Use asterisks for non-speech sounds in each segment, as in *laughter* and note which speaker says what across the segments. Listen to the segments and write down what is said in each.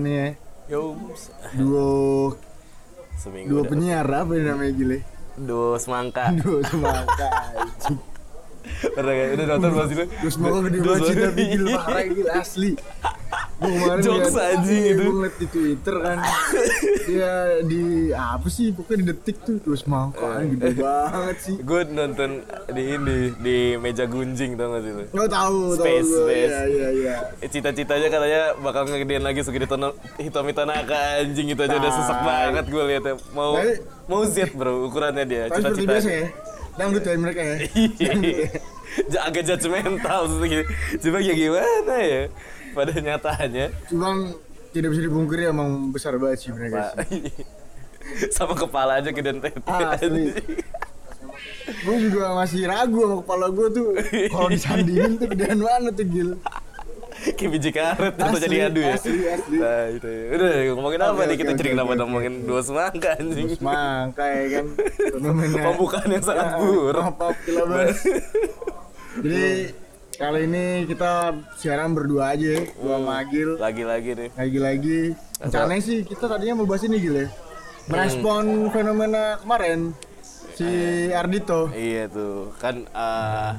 Speaker 1: Nih ya.
Speaker 2: Yo,
Speaker 1: Duo
Speaker 2: seminggu
Speaker 1: duo penyiar apa ya namanya gile?
Speaker 2: Duo semangka. *laughs*
Speaker 1: Duo semangka.
Speaker 2: Udah kayak udah nonton belum sih lu?
Speaker 1: Duo semangka gede banget tapi gila parah gila asli. Gue kemarin
Speaker 2: Jokes
Speaker 1: liat-
Speaker 2: anjing
Speaker 1: iya,
Speaker 2: itu.
Speaker 1: Gue ngeliat di Twitter kan. Dia di apa sih pokoknya di detik tuh duo semangka kan
Speaker 2: Eh.
Speaker 1: gede banget sih.
Speaker 2: Gue nonton di ini di meja gunjing tau gak sih lu?
Speaker 1: Nggak tahu tahu
Speaker 2: Space,
Speaker 1: gue.
Speaker 2: space.
Speaker 1: Iya iya iya.
Speaker 2: Cita-citanya katanya bakal ngegedein lagi segede tono Hitomi Tanaka anjing itu aja udah sesek
Speaker 1: Tai.
Speaker 2: banget gue liatnya mau mau Z bro ukurannya dia cita-citanya
Speaker 1: ya. Dangdut ya mereka ya. *laughs*
Speaker 2: Iya. Agak judgmental gitu. Cuma ya gimana ya pada nyatanya.
Speaker 1: Cuman tidak bisa dipungkiri emang besar banget sih mereka sih. *laughs*
Speaker 2: sama kepala aja gedean tete.
Speaker 1: Asli. gue juga masih ragu sama kepala gue tuh. Kalau *laughs* disandingin tuh gedean mana tuh gil?
Speaker 2: Kayak biji karet atau jadi adu ya.
Speaker 1: asli, asli.
Speaker 2: nah itu ya. udah ngomongin apa nih? kita kenapa
Speaker 1: oke.
Speaker 2: ngomongin dua semangka anjing.
Speaker 1: Semangka ya kan? *laughs* Fenomena.
Speaker 2: Pembukaan yang sangat
Speaker 1: Ya,
Speaker 2: buruk.
Speaker 1: jadi kali ini kita siaran berdua aja ya gua sama Agil.
Speaker 2: Lagi-lagi nih
Speaker 1: lagi-lagi. Rencananya sih kita tadinya mau bahas ini gil ya. Merespon fenomena kemarin si Ardito
Speaker 2: iya tuh kan eh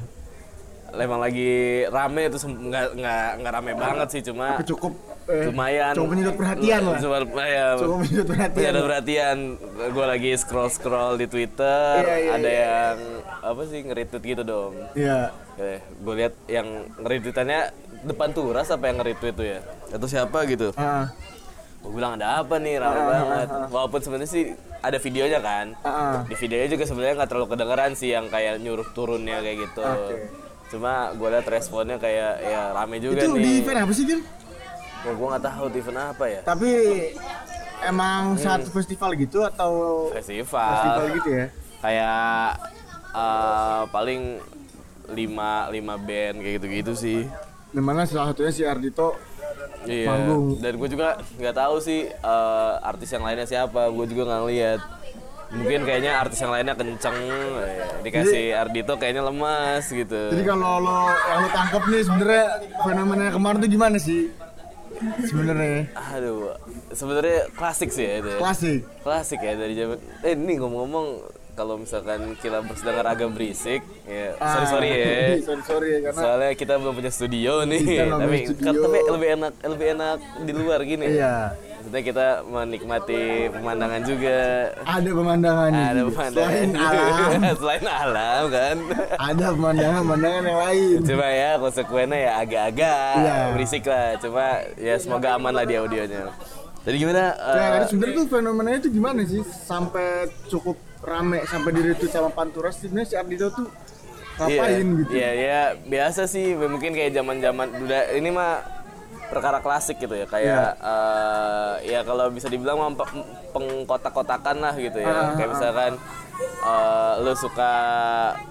Speaker 2: emang lagi rame sem- nggak nggak nggak rame banget sih cuma
Speaker 1: Tapi cukup eh,
Speaker 2: lumayan.
Speaker 1: cukup menyedot perhatian lah.
Speaker 2: Cuma lumayan
Speaker 1: cukup menyedot perhatian.
Speaker 2: Ada perhatian. Gue lagi scroll scroll di twitter.
Speaker 1: Iya, iya,
Speaker 2: ada
Speaker 1: iya.
Speaker 2: yang apa sih nge-retweet gitu dong.
Speaker 1: Iya.
Speaker 2: Gue lihat yang nge-retweetannya depan turas apa yang nge-retweet tuh ya? Atau siapa gitu?
Speaker 1: Ah.
Speaker 2: Gue bilang ada apa nih? Rame banget. walaupun sebenarnya sih ada videonya kan.
Speaker 1: Ah.
Speaker 2: di videonya juga sebenarnya nggak terlalu kedengeran sih yang kayak nyuruh turunnya kayak gitu.
Speaker 1: Oke.
Speaker 2: cuma gue lihat responnya kayak ya rame juga
Speaker 1: itu di
Speaker 2: nih.
Speaker 1: event apa sih Gil?
Speaker 2: Wah, gue nggak tahu di event apa ya?
Speaker 1: Tapi emang satu festival gitu atau
Speaker 2: festival,
Speaker 1: festival gitu ya?
Speaker 2: kayak eh, paling lima lima band kayak gitu gitu sih.
Speaker 1: Di mana salah satunya si Ardito
Speaker 2: iya
Speaker 1: Panggung.
Speaker 2: dan gue juga nggak tahu sih eh, artis yang lainnya siapa. Gue juga nggak lihat mungkin kayaknya artis yang lainnya kenceng. Dikasih Ardito kayaknya lemas gitu.
Speaker 1: Jadi kalau lo yang lo tangkap nih sebenarnya fenomena kemarin tuh gimana sih? Sebenarnya
Speaker 2: aduh sebenarnya klasik sih ya itu ya.
Speaker 1: klasik.
Speaker 2: klasik ya dari zaman eh ini ngomong-ngomong kalau misalkan kita bersedangkan agak berisik ya sorry sorry ya *laughs*
Speaker 1: Ah, sorry sorry ya karena
Speaker 2: soalnya kita belum punya studio nih tapi
Speaker 1: punya studio.
Speaker 2: kan- tapi lebih enak lebih enak di luar gini
Speaker 1: iya
Speaker 2: maksudnya kita menikmati pemandangan juga.
Speaker 1: Ada pemandangannya.
Speaker 2: ada pemandangan
Speaker 1: Selain alam, *laughs*
Speaker 2: selain alam kan?
Speaker 1: Ada pemandangan-pemandangan yang lain.
Speaker 2: cuma ya konsekuennya ya agak-agak
Speaker 1: Iya.
Speaker 2: berisik lah. Cuma ya semoga aman lah di audionya. Jadi gimana
Speaker 1: Ya,
Speaker 2: eh,
Speaker 1: tadi sebenarnya tuh fenomenanya tuh gimana sih? Sampai cukup rame sampai di retweet sama Panturas sebenarnya si Ardito tuh ngapain
Speaker 2: iya,
Speaker 1: gitu?
Speaker 2: Iya, ya biasa sih mungkin kayak zaman-zaman udah ini mah perkara klasik gitu ya kayak eh, ya kalau bisa dibilang pengkotak-kotakan lah gitu ya
Speaker 1: Ah,
Speaker 2: kayak misalkan eh, lu suka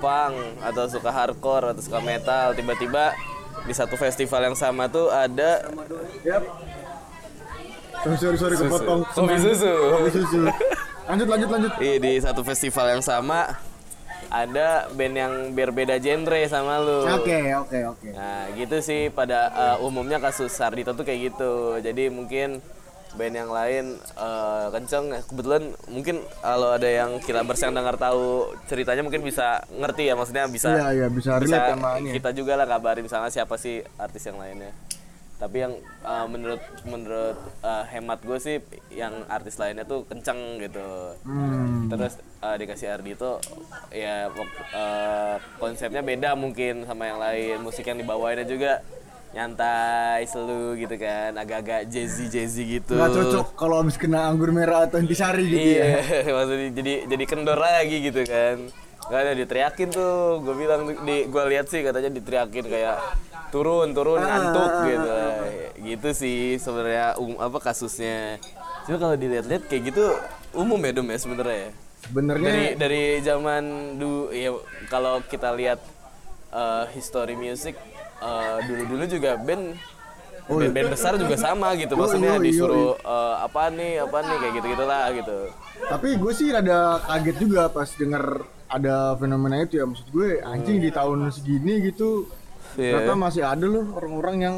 Speaker 2: punk atau suka hardcore atau suka metal tiba-tiba di satu festival yang sama tuh ada
Speaker 1: Yap. Sorry sorry sorry kepotong.
Speaker 2: Kopi susu.
Speaker 1: Kopi susu. Lanjut lanjut lanjut.
Speaker 2: Iya di satu festival yang sama ada band yang berbeda genre sama lu.
Speaker 1: Oke oke oke.
Speaker 2: Nah gitu sih pada uh, umumnya kasus Sardito tuh kayak gitu. Jadi mungkin band yang lain uh, kenceng. Kebetulan mungkin kalau ada yang kilabers yang dengar tahu ceritanya mungkin bisa ngerti ya. Maksudnya bisa
Speaker 1: Iya iya bisa relate sama ini.
Speaker 2: kita juga lah kabarin misalnya siapa sih artis yang lainnya. Tapi yang uh, menurut menurut uh, hemat gue sih yang artis lainnya tuh kenceng gitu.
Speaker 1: Hmm.
Speaker 2: terus uh, dikasih Ardito ya wak- uh, konsepnya beda mungkin sama yang lain. Musik yang dibawainnya juga nyantai selu gitu kan. Agak-agak jazzy jazzy gitu.
Speaker 1: Gak cocok kalau habis kena anggur merah atau intisari gitu
Speaker 2: iya
Speaker 1: ya. *laughs*
Speaker 2: maksudnya jadi jadi kendor lagi gitu kan. Gak ada diteriakin tuh gue bilang di gue lihat sih katanya diteriakin kayak turun turun ngantuk gitu. gitu sih sebenarnya um, apa kasusnya. Cuma kalau dilihat-lihat kayak gitu umum ya dom ya sebenarnya ya.
Speaker 1: Sebenarnya
Speaker 2: dari dari zaman dulu ya kalau kita lihat eh, history music eh, dulu-dulu juga band
Speaker 1: Oh, iya.
Speaker 2: band, band besar juga sama gitu.
Speaker 1: Yoi,
Speaker 2: maksudnya
Speaker 1: yoi,
Speaker 2: disuruh eh, apa nih apa nih kayak gitu gitulah gitu.
Speaker 1: Tapi gue sih rada kaget juga pas denger ada fenomena itu ya. Maksud gue anjing di tahun segini gitu
Speaker 2: Iya.
Speaker 1: ternyata masih ada loh orang-orang yang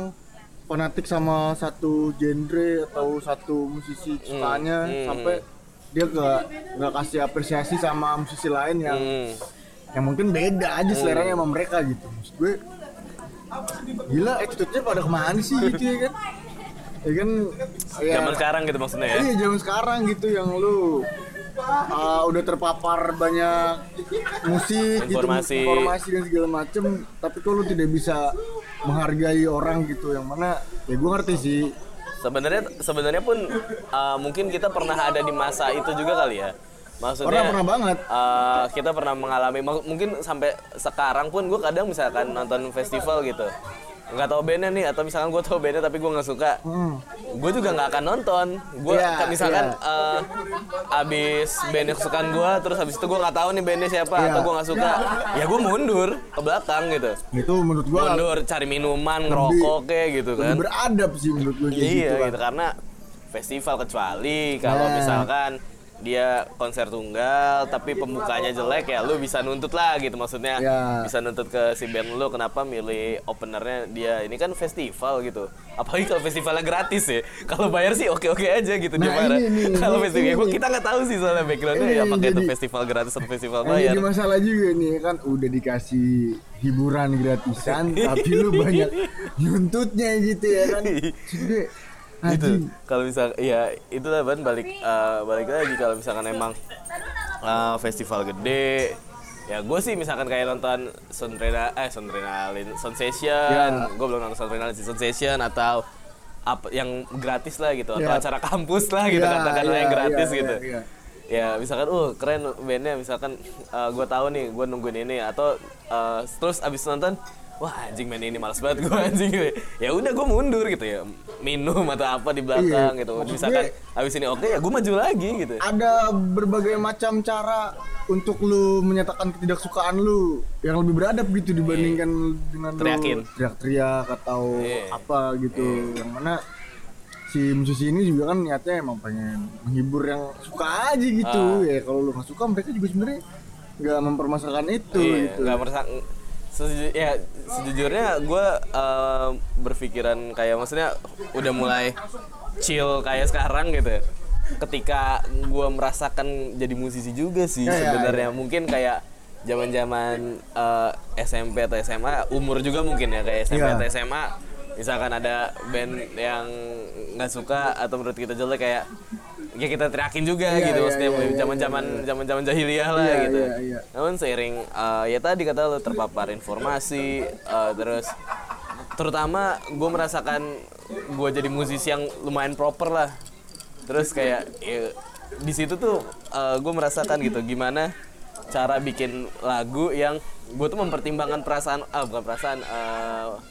Speaker 1: fanatik sama satu genre atau satu musisi kesukaannya
Speaker 2: hmm.
Speaker 1: sampai dia gak nggak kasih apresiasi sama musisi lain yang
Speaker 2: Hmm.
Speaker 1: yang mungkin beda aja seleranya sama mereka gitu maksud gue gila attitude-nya pada ke mana sih gitu ya kan ya kan ya,
Speaker 2: Zaman sekarang gitu maksudnya ya.
Speaker 1: iya zaman sekarang gitu yang lu uh, udah terpapar banyak musik
Speaker 2: Informasi.
Speaker 1: gitu informasi. dan segala macem. Tapi kok lu tidak bisa menghargai orang gitu? Yang mana ya gue ngerti sih.
Speaker 2: Sebenarnya sebenarnya pun uh, mungkin kita pernah ada di masa itu juga kali ya. Maksudnya
Speaker 1: pernah pernah banget.
Speaker 2: uh, kita pernah mengalami mungkin sampai sekarang pun gue kadang misalkan nonton festival gitu nggak tahu bandnya nih atau misalkan gue tahu bandnya tapi gue nggak suka
Speaker 1: Hmm.
Speaker 2: gue juga nggak akan nonton gue
Speaker 1: Iya,
Speaker 2: misalkan
Speaker 1: iya.
Speaker 2: uh, abis band yang kesukaan gue terus habis itu gue nggak tahu nih bandnya siapa
Speaker 1: Iya.
Speaker 2: atau gue nggak suka ya gue mundur ke belakang gitu
Speaker 1: itu menurut gue
Speaker 2: mundur cari minuman ngerokok kayak gitu kan
Speaker 1: lebih beradab sih menurut gue
Speaker 2: Iya
Speaker 1: gitu kan.
Speaker 2: gitu karena festival kecuali kalau
Speaker 1: Nah.
Speaker 2: misalkan dia konser tunggal tapi pembukanya jelek ya lu bisa nuntut lah gitu maksudnya
Speaker 1: Ya.
Speaker 2: bisa nuntut ke si band lu kenapa milih openernya dia ini kan festival gitu apalagi kalau festivalnya gratis ya kalau bayar sih oke oke aja gitu dia
Speaker 1: Nah,
Speaker 2: marah
Speaker 1: ini nih,
Speaker 2: kalau
Speaker 1: ini,
Speaker 2: festival
Speaker 1: ini nih.
Speaker 2: kita nggak tahu sih soalnya backgroundnya
Speaker 1: Ini
Speaker 2: ya pakai itu
Speaker 1: jadi-
Speaker 2: festival gratis atau festival bayar
Speaker 1: jadi masalah juga nih kan udah dikasih hiburan gratisan *laughs* tapi lu banyak nuntutnya gitu ya kan. Gue,
Speaker 2: gitu
Speaker 1: anjing.
Speaker 2: kalau misal ya itulah ban balik eh, balik lagi kalau misalkan emang eh, festival gede ya gue sih misalkan kayak nonton Sondrena eh Sondrenalin Sensation
Speaker 1: Ya.
Speaker 2: gue belum nonton Sondrenalin Sensation atau apa yang gratis lah gitu atau
Speaker 1: Ya.
Speaker 2: acara kampus lah gitu
Speaker 1: Ya,
Speaker 2: katakanlah
Speaker 1: ya,
Speaker 2: yang gratis
Speaker 1: ya,
Speaker 2: gitu
Speaker 1: ya, ya.
Speaker 2: ya misalkan uh keren bandnya misalkan gue tahu nih gue nungguin ini atau eh, terus abis nonton wah anjing band ini malas banget gue *laughs* anjing ya udah gue mundur gitu ya minum atau apa di belakang
Speaker 1: Iya,
Speaker 2: gitu misalkan
Speaker 1: gue-
Speaker 2: abis ini oke ya gue maju lagi gitu
Speaker 1: Ada berbagai macam cara untuk lu menyatakan ketidaksukaan lu yang lebih beradab gitu dibandingkan dengan lu
Speaker 2: Teriakin.
Speaker 1: teriak-teriak atau
Speaker 2: Iya.
Speaker 1: apa gitu. Yang mana si musisi ini juga kan niatnya emang pengen menghibur yang suka aja gitu.
Speaker 2: Ah.
Speaker 1: Ya kalau lu nggak suka mereka juga sebenarnya nggak mempermasalahkan itu
Speaker 2: Iya,
Speaker 1: gitu.
Speaker 2: nggak merasa seju- ya sejujurnya gue eh, berpikiran kayak maksudnya udah mulai chill kayak sekarang gitu ketika gue merasakan jadi musisi juga sih
Speaker 1: Ya, ya,
Speaker 2: sebenarnya. mungkin kayak zaman zaman SMP atau SMA umur juga mungkin ya kayak SMP
Speaker 1: Iya.
Speaker 2: atau SMA misalkan ada band yang nggak suka atau menurut kita jelek kayak ya kita teriakin juga
Speaker 1: Iya,
Speaker 2: gitu
Speaker 1: iya,
Speaker 2: maksudnya
Speaker 1: iya, iya,
Speaker 2: zaman zaman zaman zaman jahiliyah lah
Speaker 1: Iya,
Speaker 2: gitu.
Speaker 1: iya, iya.
Speaker 2: namun seiring uh, ya tadi kata lo terpapar informasi uh, terus terutama gue merasakan gue jadi musisi yang lumayan proper lah. Terus kayak ya, di situ tuh gue merasakan gitu gimana cara bikin lagu yang gue tuh mempertimbangkan perasaan ah bukan perasaan uh,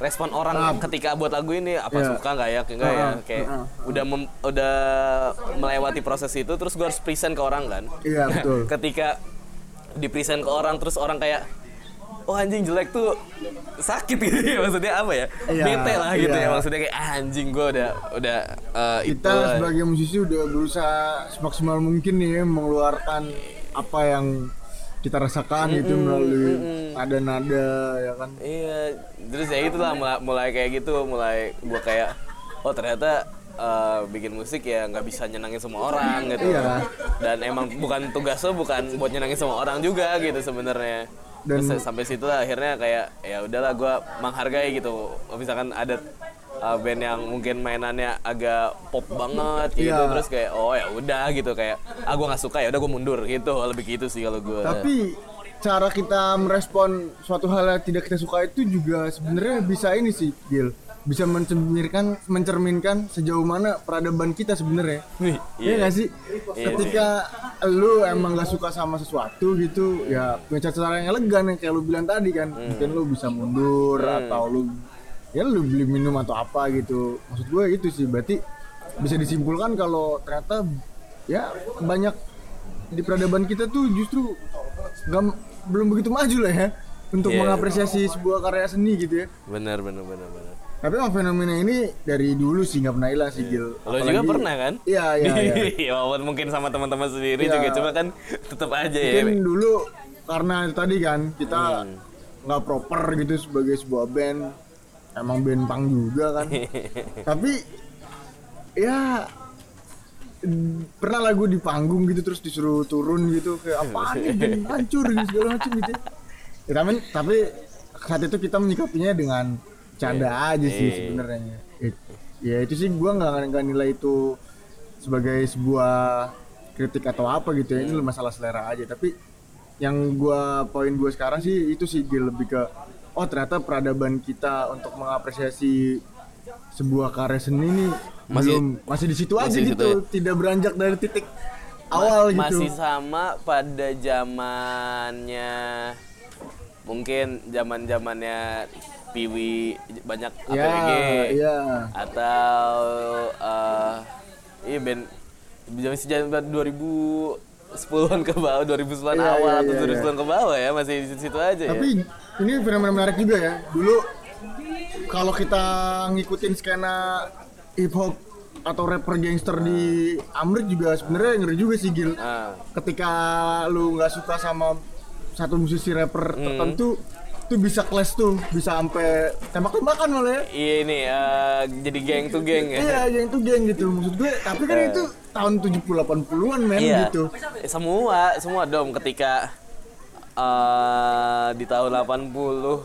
Speaker 2: respon orang ketika buat lagu ini apa
Speaker 1: Iya.
Speaker 2: suka nggak ya enggak ya
Speaker 1: Heeh,
Speaker 2: kayak
Speaker 1: heeh.
Speaker 2: udah mem- udah melewati proses itu terus gue harus present ke orang kan
Speaker 1: Iya, *laughs* betul.
Speaker 2: ketika di present ke orang terus orang kayak oh anjing jelek tuh sakit *laughs* gitu ya maksudnya apa ya
Speaker 1: Iya,
Speaker 2: bete lah gitu
Speaker 1: iya.
Speaker 2: ya maksudnya kayak ah, anjing gue udah udah itu
Speaker 1: kita
Speaker 2: lah.
Speaker 1: sebagai musisi udah berusaha semaksimal mungkin nih ya, mengeluarkan apa yang kita rasakan gitu melalui nada-nada ya kan?
Speaker 2: Iya terus ya itulah mulai, mulai kayak gitu mulai gue kayak oh ternyata eh, bikin musik ya nggak bisa nyenangin semua orang gitu.
Speaker 1: Iya.
Speaker 2: dan emang bukan tugas lo bukan buat nyenangin semua orang juga gitu sebenarnya.
Speaker 1: Dan-
Speaker 2: Terus sampai situ lah akhirnya kayak ya udahlah gue menghargai gitu. Misalkan ada uh, band yang mungkin mainannya agak pop banget gitu
Speaker 1: Iya.
Speaker 2: terus kayak oh ya udah gitu kayak ah gue nggak suka ya udah gue mundur gitu lebih gitu sih kalau gue
Speaker 1: tapi cara kita merespon suatu hal yang tidak kita suka itu juga sebenarnya bisa ini sih Gil. Bisa mencerminkan mencerminkan sejauh mana peradaban kita sebenarnya. Iya nggak sih?
Speaker 2: Iya.
Speaker 1: Ketika lu emang gak suka sama sesuatu gitu, ya punya cara yang elegan yang kayak lu bilang tadi kan,
Speaker 2: Hmm.
Speaker 1: mungkin lu bisa mundur atau lu ya lu beli minum atau apa gitu. Maksud gue itu sih, berarti bisa disimpulkan kalau ternyata ya banyak di peradaban kita tuh justru nggak belum begitu maju lah ya untuk
Speaker 2: Iya.
Speaker 1: mengapresiasi sebuah karya seni gitu ya.
Speaker 2: bener bener bener bener
Speaker 1: Tapi emang fenomena ini dari dulu sih nggak pernah hilang sih Gil.
Speaker 2: lo juga
Speaker 1: Apalagi-
Speaker 2: pernah kan
Speaker 1: Iya *laughs* iya. iya.
Speaker 2: walaupun mungkin sama teman-teman sendiri
Speaker 1: Iya.
Speaker 2: juga cuma kan tetap aja ya
Speaker 1: mungkin dulu karena tadi kan kita
Speaker 2: Hmm.
Speaker 1: nggak proper gitu sebagai sebuah band emang band punk juga kan. *laughs* Tapi ya pernah lagu di panggung gitu terus disuruh turun gitu kayak apaan nih hancur gitu segala macam gitu. Ya, tapi tapi saat itu kita menyikapinya dengan canda aja sih
Speaker 2: Iya.
Speaker 1: sebenarnya. Ya itu sih gua nggak nggak nilai itu sebagai sebuah kritik atau apa gitu ya ini masalah selera aja. Tapi yang gua poin gua sekarang sih itu sih Gil, lebih ke oh ternyata peradaban kita untuk mengapresiasi sebuah karya seni ini
Speaker 2: masih
Speaker 1: belum, masih di situ aja gitu, ya? tidak beranjak dari titik awal gitu.
Speaker 2: Masih sama pada zamannya mungkin zaman-zamannya Piwi banyak
Speaker 1: yeah,
Speaker 2: APG
Speaker 1: ya, ya.
Speaker 2: atau uh, iya band zaman 2000 sepuluh sepuluhan ke bawah, dua ribu
Speaker 1: iya,
Speaker 2: awal
Speaker 1: iya,
Speaker 2: atau
Speaker 1: iya,
Speaker 2: iya. ke bawah ya, masih di situ aja ya.
Speaker 1: Tapi ya. ini fenomena menarik juga ya. Dulu kalau kita ngikutin skena hip hop atau rapper gangster di Amrik juga sebenarnya ngeri juga sih Gil.
Speaker 2: Ah.
Speaker 1: Ketika lu nggak suka sama satu musisi rapper hmm. tertentu, tuh bisa clash tuh bisa sampai tembak-tembakan malah ya
Speaker 2: iya ini eh, jadi geng tuh geng ya
Speaker 1: iya yang itu geng gitu maksud gue tapi kan itu tahun 70 80-an men
Speaker 2: Iya.
Speaker 1: gitu
Speaker 2: Eh, Semua, semua dong ketika eh, di tahun 80,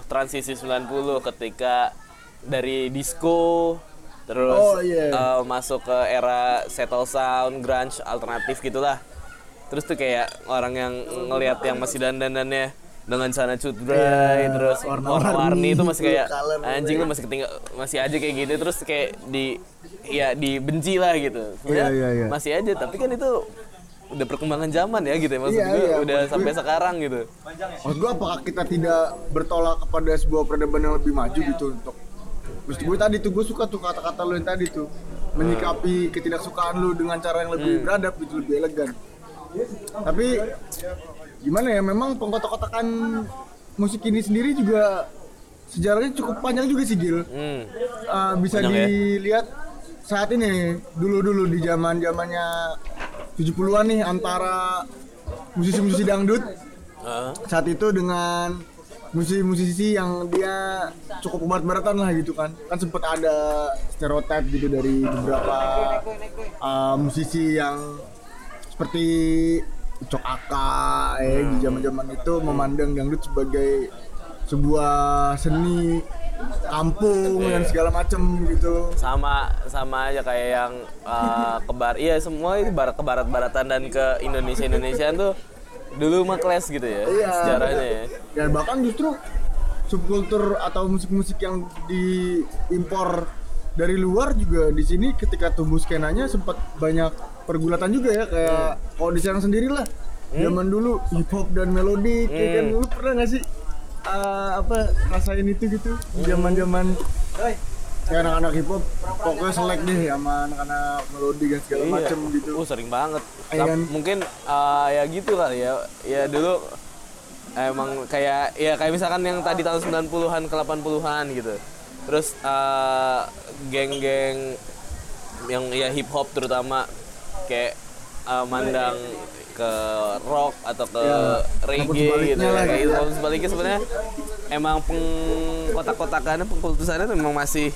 Speaker 2: transisi 90 ketika dari disco terus
Speaker 1: Oh, iya.
Speaker 2: eh, masuk ke era settle sound, grunge, alternatif gitulah. Terus tuh kayak orang yang ngelihat yang masih dandanannya dengan sana cut
Speaker 1: Iya,
Speaker 2: terus
Speaker 1: warna-warni,
Speaker 2: itu masih kayak *laughs*
Speaker 1: color,
Speaker 2: anjing lu masih ketinggal masih aja kayak gitu terus kayak di ya dibenci lah gitu. Sebenarnya
Speaker 1: Iya, iya, iya.
Speaker 2: masih aja tapi kan itu udah perkembangan zaman ya gitu ya maksud
Speaker 1: Iya,
Speaker 2: gue
Speaker 1: iya,
Speaker 2: udah
Speaker 1: maksud
Speaker 2: sampai
Speaker 1: gue-
Speaker 2: sekarang gitu
Speaker 1: Maksud gue apakah kita tidak bertolak kepada sebuah peradaban yang lebih maju gitu untuk Maksud gue tadi tuh gue suka tuh kata-kata lu yang tadi tuh menyikapi ketidaksukaan lu dengan cara yang lebih beradab gitu lebih elegan. Tapi gimana ya memang pengkotak-kotakan musik ini sendiri juga sejarahnya cukup panjang juga sih Gil.
Speaker 2: hmm.
Speaker 1: Uh, bisa
Speaker 2: Panjang ya?
Speaker 1: dilihat saat ini dulu-dulu di zaman zamannya 70-an nih antara musisi-musisi dangdut
Speaker 2: Heeh.
Speaker 1: saat itu dengan musisi-musisi yang dia cukup barat-baratan lah gitu kan kan sempat ada stereotip gitu dari beberapa uh, musisi yang seperti Ucok Aka eh di zaman-zaman itu memandang dangdut sebagai sebuah seni kampung dan segala macem gitu.
Speaker 2: Sama sama aja kayak yang uh, kebar iya semua itu barat ke barat baratan dan ke Indonesia Indonesia tuh dulu mah kelas gitu ya
Speaker 1: Iya.
Speaker 2: sejarahnya ya.
Speaker 1: Dan bahkan justru subkultur atau musik-musik yang diimpor dari luar juga di sini ketika tumbuh skenanya sempat banyak pergulatan juga ya kayak kalau di Serang sendiri lah. Zaman dulu hip hop dan melodi kayak kan. Lu pernah nggak sih uh, apa rasain itu gitu? Zaman zaman kayak anak-anak hip hop pokoknya selek deh sama anak-anak melodi dan segala macem gitu.
Speaker 2: Uh, sering banget.
Speaker 1: Iya kan?
Speaker 2: Mungkin uh, ya gitu kali ya. Ya dulu emang kayak ya kayak misalkan yang tadi tahun 90-an ke 80-an gitu. Terus uh, geng-geng yang ya hip hop terutama kayak uh, mandang ke rock atau ke
Speaker 1: Ya,
Speaker 2: reggae gitu ya. Kayak
Speaker 1: gitu.
Speaker 2: gitu. sebaliknya sebenarnya emang pengkotak-kotakannya pengkultusannya memang masih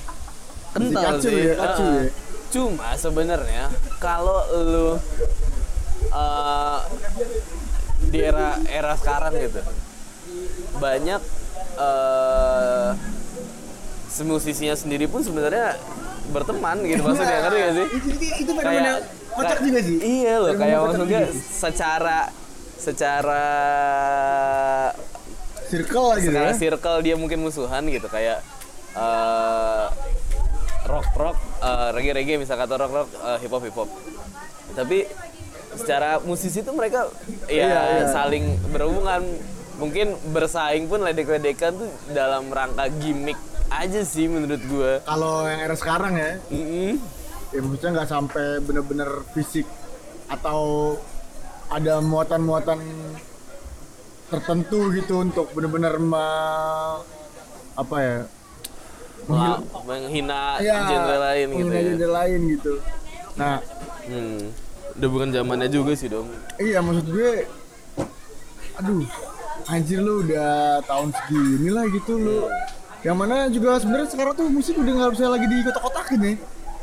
Speaker 2: kental
Speaker 1: kacau
Speaker 2: sih.
Speaker 1: ya, kacau
Speaker 2: Heeh.
Speaker 1: ya.
Speaker 2: Cuma sebenarnya kalau lu uh, di era era sekarang gitu banyak uh, musisinya sendiri pun sebenarnya berteman gitu maksudnya ngerti gak sih?
Speaker 1: itu, itu, itu fenomena kocak juga sih.
Speaker 2: Iya loh, kayak maksudnya secara secara
Speaker 1: circle lah gitu
Speaker 2: secara
Speaker 1: ya.
Speaker 2: circle dia mungkin musuhan gitu kayak eh, rock rock eh, reggae reggae misalkan atau rock rock eh, hip hop hip hop tapi secara musisi itu mereka ya
Speaker 1: Iya, iya.
Speaker 2: saling berhubungan. Mungkin bersaing pun ledek-ledekan tuh dalam rangka gimmick aja sih menurut gue
Speaker 1: kalau yang era sekarang ya.
Speaker 2: Mm-mm.
Speaker 1: Ya maksudnya nggak sampai bener-bener fisik atau ada muatan-muatan tertentu gitu untuk bener-bener ma- apa ya
Speaker 2: Wah, menghina
Speaker 1: ya,
Speaker 2: genre lain gitu
Speaker 1: menghina
Speaker 2: ya.
Speaker 1: genre lain gitu nah
Speaker 2: Hmm. Udah bukan zamannya juga sih dong.
Speaker 1: iya maksud gue aduh anjir lu udah tahun segini lah gitu lu yang mana juga sebenarnya sekarang tuh musik udah nggak bisa lagi di kotak-kotakin ya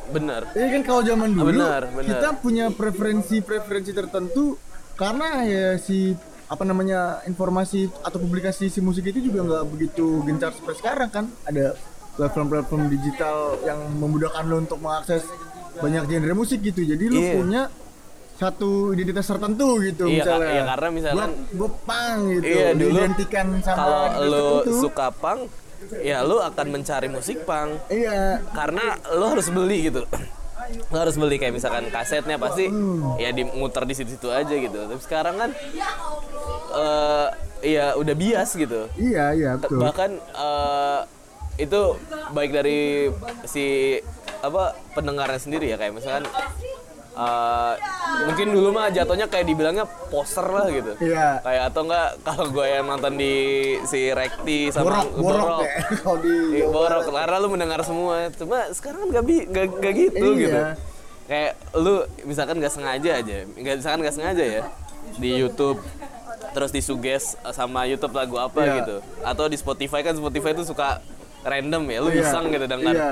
Speaker 2: bener
Speaker 1: Iya kan kalau zaman dulu
Speaker 2: Benar, benar.
Speaker 1: kita punya preferensi-preferensi tertentu karena ya si apa namanya informasi atau publikasi si musik itu juga nggak begitu gencar seperti sekarang kan ada platform-platform digital yang memudahkan lo untuk mengakses banyak genre musik gitu jadi lo
Speaker 2: Iya.
Speaker 1: punya satu identitas tertentu gitu
Speaker 2: Iya,
Speaker 1: misalnya.
Speaker 2: Iya, karena misalkan-
Speaker 1: gue pang gitu
Speaker 2: Iya, dulu
Speaker 1: diidentikan sama
Speaker 2: kalau lu
Speaker 1: tertentu.
Speaker 2: suka punk ya lu akan mencari musik punk.
Speaker 1: Iya.
Speaker 2: Karena lo harus beli gitu. Lo harus beli kayak misalkan kasetnya pasti
Speaker 1: Hmm.
Speaker 2: ya dimuter di situ-situ aja gitu. Tapi sekarang kan eh ya udah bias gitu.
Speaker 1: Iya iya betul.
Speaker 2: bahkan eh, itu baik dari si apa pendengarnya sendiri ya kayak misalkan eh, mungkin dulu mah jatuhnya kayak dibilangnya poster lah gitu
Speaker 1: Iya.
Speaker 2: kayak atau enggak kalau gue yang nonton di si Rekti sama
Speaker 1: borok borok ya *laughs* kalau di
Speaker 2: Iya, borok karena lu mendengar semua cuma sekarang kan gak, gak, gak gitu
Speaker 1: Iya.
Speaker 2: gitu kayak lu misalkan gak sengaja aja nggak misalkan gak sengaja ya di YouTube terus disuges sama YouTube lagu apa
Speaker 1: Iya.
Speaker 2: gitu atau di Spotify kan Spotify itu suka random ya lu
Speaker 1: Iya.
Speaker 2: iseng gitu denger
Speaker 1: Iya.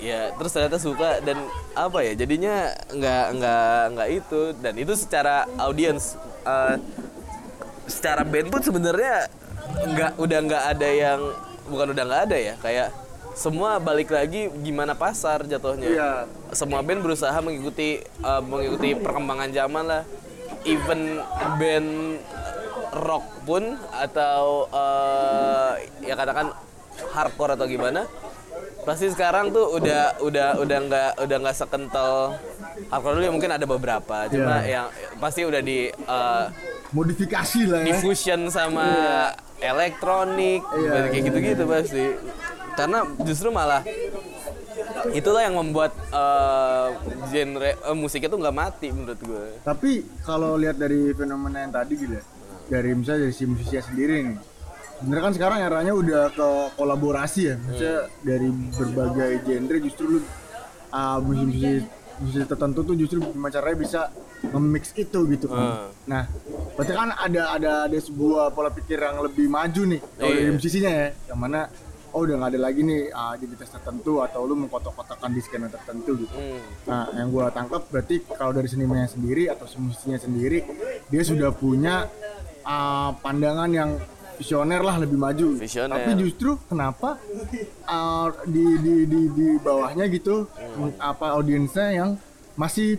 Speaker 2: Ya terus ternyata suka dan apa ya jadinya nggak nggak nggak itu. Dan itu secara audiens eh, secara band pun sebenarnya nggak udah nggak ada yang bukan udah nggak ada ya kayak semua balik lagi gimana pasar jatuhnya.
Speaker 1: Iya.
Speaker 2: semua band berusaha mengikuti eh, mengikuti perkembangan zaman lah. Even band rock pun atau eh, ya katakan hardcore atau gimana pasti sekarang tuh udah udah udah nggak udah nggak sekental hardcore dulu ya mungkin ada beberapa. Cuma
Speaker 1: Iya.
Speaker 2: yang pasti udah di eh,
Speaker 1: modifikasi lah ya.
Speaker 2: diffusion sama elektronik
Speaker 1: Iya,
Speaker 2: kayak gitu-gitu pasti. Karena justru malah itulah yang membuat eh, genre eh, musiknya tuh nggak mati menurut gue.
Speaker 1: Tapi kalau lihat dari fenomena yang tadi gitu ya, dari misalnya dari si musisinya sendiri nih. Sebenarnya kan sekarang eranya udah ke kolaborasi ya. Maksudnya dari berbagai genre justru lu uh, musisi musisi tertentu tuh justru gimana caranya bisa nge-mix itu gitu kan.
Speaker 2: Hmm.
Speaker 1: Nah, berarti kan ada ada ada sebuah pola pikir yang lebih maju nih kalau
Speaker 2: Iya.
Speaker 1: dari musisinya ya. Yang mana oh udah nggak ada lagi nih uh, identitas tertentu atau lu mengkotak-kotakan di skena tertentu gitu.
Speaker 2: Hmm.
Speaker 1: Nah, yang gua tangkap berarti kalau dari senimannya sendiri atau musisinya sendiri, dia sudah punya uh, pandangan yang visioner lah lebih maju.
Speaker 2: Visioner.
Speaker 1: Tapi justru kenapa uh, di, di di di bawahnya gitu apa audiensnya yang masih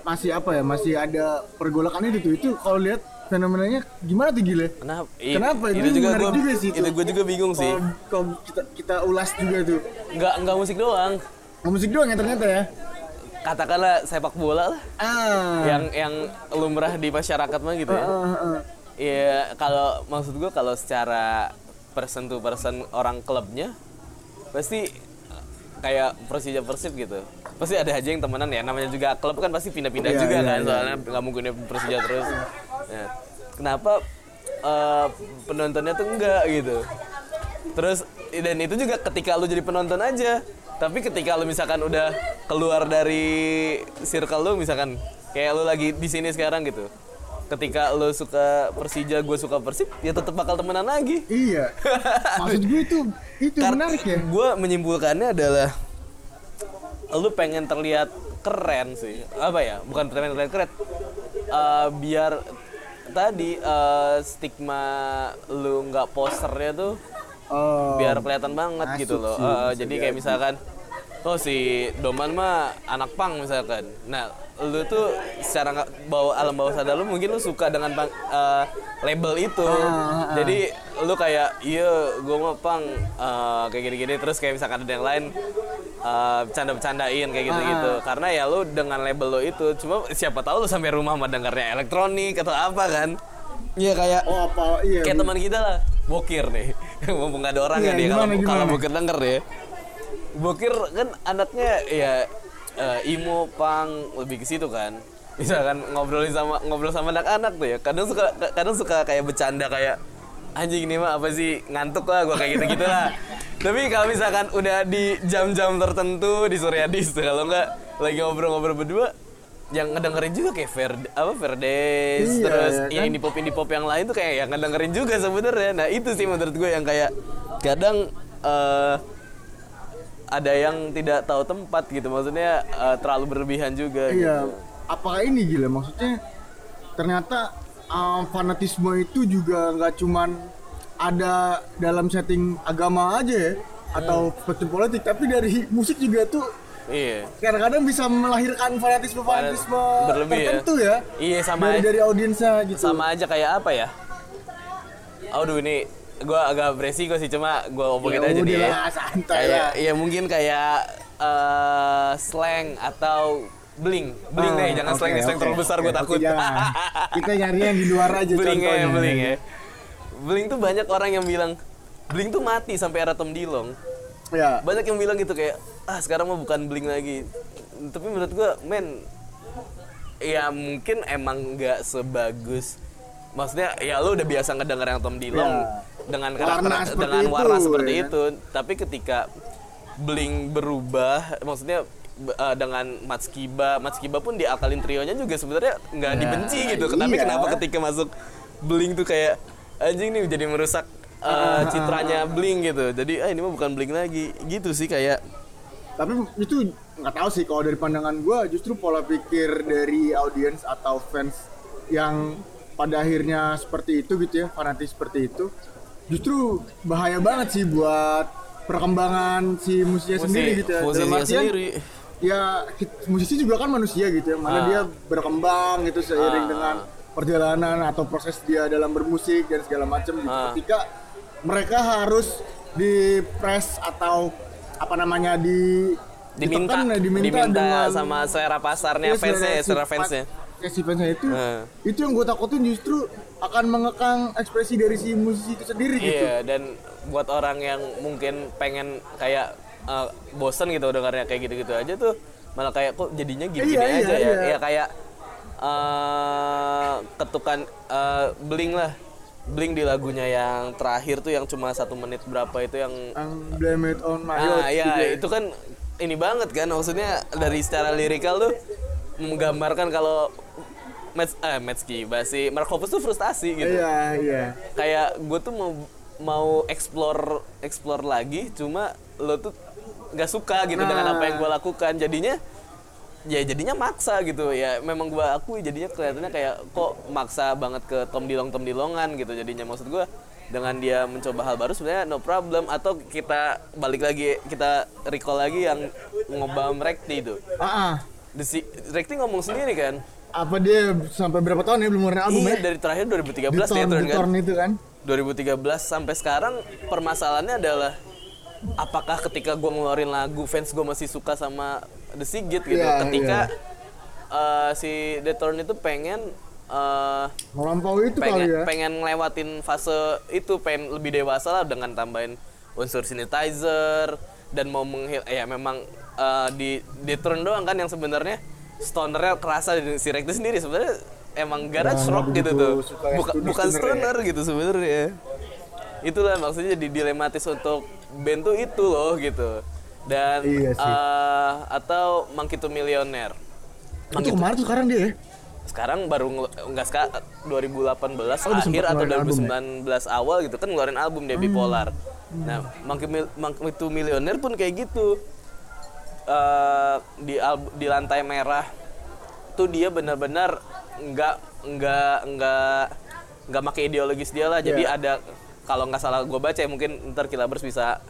Speaker 1: masih apa ya masih ada pergolakan itu tuh itu kalau lihat fenomenanya gimana tuh gile?
Speaker 2: Kenapa? I-
Speaker 1: Kenapa?
Speaker 2: Itu,
Speaker 1: Itu
Speaker 2: juga
Speaker 1: menarik
Speaker 2: gue
Speaker 1: juga sih itu.
Speaker 2: itu gue juga bingung sih.
Speaker 1: Kalau kita kita ulas juga tuh.
Speaker 2: Nggak nggak musik doang.
Speaker 1: Oh, musik doang ya ternyata ya.
Speaker 2: Katakanlah sepak bola lah.
Speaker 1: Ah.
Speaker 2: Yang yang lumrah di masyarakat mah gitu ya.
Speaker 1: Ah, ah, ah.
Speaker 2: Iya, kalau maksud gue kalau secara person to person orang klubnya pasti kayak Persija Persib gitu. Pasti ada aja yang temenan ya. Namanya juga klub kan pasti pindah-pindah
Speaker 1: Iya,
Speaker 2: juga
Speaker 1: iya,
Speaker 2: kan.
Speaker 1: iya.
Speaker 2: Soalnya nggak mungkin dia Persija terus. Nah, kenapa eh, penontonnya tuh enggak gitu? Terus dan itu juga ketika lu jadi penonton aja. Tapi ketika lu misalkan udah keluar dari circle lu misalkan kayak lu lagi di sini sekarang gitu. Ketika lu suka Persija, gue suka Persib, ya tetap bakal temenan lagi.
Speaker 1: Iya. *laughs* Maksud gue itu itu menarik ya.
Speaker 2: Gue menyimpulkannya adalah lu pengen terlihat keren sih. Apa ya? Bukan pengen terlihat keren. Eh, biar tadi eh, stigma lu nggak posternya tuh
Speaker 1: Oh.
Speaker 2: biar kelihatan banget gitu loh.
Speaker 1: bisa
Speaker 2: jadi kayak misalkan oh si Doman mah anak pang misalkan. Nah, lu tuh secara nggak bawa alam bawah sadar lu mungkin lu suka dengan pang- eh, label itu.
Speaker 1: Ah, ah, ah.
Speaker 2: Jadi lu kayak iya gua mah pang eh, kayak gini-gini terus kayak misalkan ada yang lain eh, bercanda-bercandain kayak gitu-gitu.
Speaker 1: Ah.
Speaker 2: Karena ya lu dengan label lu itu cuma siapa tahu lu sampai rumah mah dengarnya elektronik atau apa kan. Iya kayak
Speaker 1: Oh apa iya.
Speaker 2: kayak teman kita lah bokir nih *laughs* mumpung gak ada orang
Speaker 1: Iya,
Speaker 2: kan dia kalau kalau bokir denger ya bokir kan anaknya ya eh, imo pang lebih ke situ kan. *laughs* Misalkan ngobrolin sama ngobrol sama anak-anak tuh ya. Kadang suka kadang suka kayak bercanda kayak anjing ini mah apa sih? Ngantuk lah gua kayak gitu gitu lah. *laughs* Tapi kalau misalkan udah di jam-jam tertentu di Suryadis tuh kalau nggak lagi ngobrol-ngobrol berdua yang ngedengerin juga kayak Ver apa Verdes
Speaker 1: Iya,
Speaker 2: terus
Speaker 1: ya
Speaker 2: yang
Speaker 1: kan?
Speaker 2: indie pop indie pop yang lain tuh kayak yang ngedengerin juga sebenarnya. Nah itu sih menurut gue yang kayak kadang eh, ada yang tidak tahu tempat gitu. Maksudnya eh, terlalu berlebihan juga
Speaker 1: Iya,
Speaker 2: gitu.
Speaker 1: apakah ini gila? Maksudnya ternyata uh, fanatisme itu juga nggak cuman ada dalam setting agama aja ya atau perspektif politik tapi dari musik juga tuh
Speaker 2: iya.
Speaker 1: kadang-kadang bisa melahirkan fanatisme fanatisme
Speaker 2: berlebih ya.
Speaker 1: tertentu ya,
Speaker 2: Iya, sama
Speaker 1: dari
Speaker 2: aja.
Speaker 1: dari audiensnya gitu.
Speaker 2: Sama aja kayak apa ya? Aduh ini gua agak beresiko sih cuma gua ngomongin
Speaker 1: Ya
Speaker 2: aja deh
Speaker 1: udahlah, santai
Speaker 2: kayak
Speaker 1: lah.
Speaker 2: ya mungkin kayak eh, slang atau bling. Bling
Speaker 1: Ah,
Speaker 2: deh jangan
Speaker 1: oke,
Speaker 2: slang nih slang terlalu besar
Speaker 1: oke,
Speaker 2: gue
Speaker 1: oke,
Speaker 2: takut
Speaker 1: kita nyari yang di luar aja
Speaker 2: bling ya
Speaker 1: contohnya
Speaker 2: bling ya bling tuh banyak orang yang bilang bling tuh mati sampai era Tom Dilong.
Speaker 1: Ya.
Speaker 2: Banyak yang bilang gitu kayak ah sekarang mah bukan bling lagi. Tapi menurut gua men ya mungkin emang nggak sebagus. Maksudnya ya lu udah biasa ngedenger yang Tom Dilong.
Speaker 1: Ya.
Speaker 2: Dengan
Speaker 1: Warna
Speaker 2: karakter
Speaker 1: seperti
Speaker 2: dengan
Speaker 1: itu,
Speaker 2: warna seperti
Speaker 1: ya.
Speaker 2: itu. Tapi ketika bling berubah maksudnya eh, dengan Matskiba Matskiba pun di Alkaline Trio-nya juga sebenarnya nggak
Speaker 1: Ya,
Speaker 2: dibenci gitu. tapi
Speaker 1: iya.
Speaker 2: kenapa ketika masuk bling tuh kayak anjing nih jadi merusak
Speaker 1: Ah,
Speaker 2: citranya bling gitu. Jadi ah ini mah bukan bling lagi. Gitu sih kayak
Speaker 1: tapi itu nggak tahu sih kalau dari pandangan gua justru pola pikir dari audiens atau fans yang pada akhirnya seperti itu gitu ya fanatis seperti itu justru bahaya banget sih buat perkembangan si musiknya
Speaker 2: Musi-
Speaker 1: sendiri gitu ya Dalam artian,
Speaker 2: sendiri.
Speaker 1: ya musisi juga kan manusia gitu ya mana
Speaker 2: Ah.
Speaker 1: dia berkembang gitu seiring
Speaker 2: Ah.
Speaker 1: dengan perjalanan atau proses dia dalam bermusik dan segala macam gitu
Speaker 2: Ah.
Speaker 1: ketika mereka harus di press atau apa namanya di
Speaker 2: diminta
Speaker 1: ditekan,
Speaker 2: diminta,
Speaker 1: diminta, dengan
Speaker 2: sama selera pasarnya
Speaker 1: Iya,
Speaker 2: fansnya ya,
Speaker 1: si-
Speaker 2: selera fansnya
Speaker 1: si fansnya itu
Speaker 2: Nah.
Speaker 1: itu yang gue takutin justru akan mengekang ekspresi dari si musisi itu sendiri gitu
Speaker 2: iya dan buat orang yang mungkin pengen kayak eh, bosen gitu dengarnya kayak gitu-gitu aja tuh malah kayak kok jadinya gini-gini
Speaker 1: Iya, iya,
Speaker 2: aja ya
Speaker 1: iya.
Speaker 2: ya kayak eh, ketukan eh, bling lah bling di lagunya yang terakhir tuh yang cuma satu menit berapa itu yang
Speaker 1: yang blame it on my
Speaker 2: Nah, ya
Speaker 1: gitu ya.
Speaker 2: itu kan ini banget kan maksudnya dari secara lirikal tuh menggambarkan kalau Mets eh Metski si Mark Hoppus tuh frustasi gitu.
Speaker 1: iya iya.
Speaker 2: Kayak gue tuh mau mau explore explore lagi cuma lo tuh nggak suka gitu dengan apa yang gue lakukan. Jadinya ya jadinya maksa gitu. Ya memang gue akui jadinya kelihatannya kayak kok maksa banget ke Tom Dilong Tom Dilongan gitu jadinya. Maksud gue dengan dia mencoba hal baru sebenarnya no problem. Atau kita balik lagi kita recall lagi yang ngobam Rekti itu.
Speaker 1: Ah.
Speaker 2: The si Rekti ngomong sendiri kan
Speaker 1: apa dia sampai berapa tahun ya belum ngeluarin album
Speaker 2: iya
Speaker 1: ya?
Speaker 2: dari terakhir 2013
Speaker 1: di
Speaker 2: ya turun kan.
Speaker 1: itu kan?
Speaker 2: 2013 sampai sekarang permasalahannya adalah apakah ketika gue ngeluarin lagu fans gue masih suka sama The Sigit gitu?
Speaker 1: Iya,
Speaker 2: ketika eh, si The Turn itu pengen eh,
Speaker 1: melampaui itu kali
Speaker 2: pengen
Speaker 1: ya?
Speaker 2: pengen ngelewatin fase itu pengen lebih dewasa lah dengan tambahin unsur synthesizer dan mau menghil ya memang di di turn doang kan yang sebenarnya stonernya kerasa di si Rekti sendiri sebenarnya emang garage
Speaker 1: Nah,
Speaker 2: rock gitu tuh
Speaker 1: yang
Speaker 2: bukan
Speaker 1: ya.
Speaker 2: stoner gitu sebenarnya itulah maksudnya jadi dilematis untuk band tuh itu loh gitu dan
Speaker 1: Iya sih.
Speaker 2: eh, atau Monkey to Millionaire
Speaker 1: itu kemarin tuh sekarang dia ya
Speaker 2: sekarang baru nggak sekarang 2018
Speaker 1: Oh,
Speaker 2: akhir atau
Speaker 1: ngeluarin album ya?
Speaker 2: 2019 awal gitu kan ngeluarin album dia bipolar. Nah, to Millionaire pun kayak gitu. Eh, di alb- di lantai merah tuh dia benar-benar nggak nggak nggak nggak pakai ideologis dia lah. Jadi
Speaker 1: Iya.
Speaker 2: ada kalau nggak salah gue baca ya mungkin ntar Kilabers bisa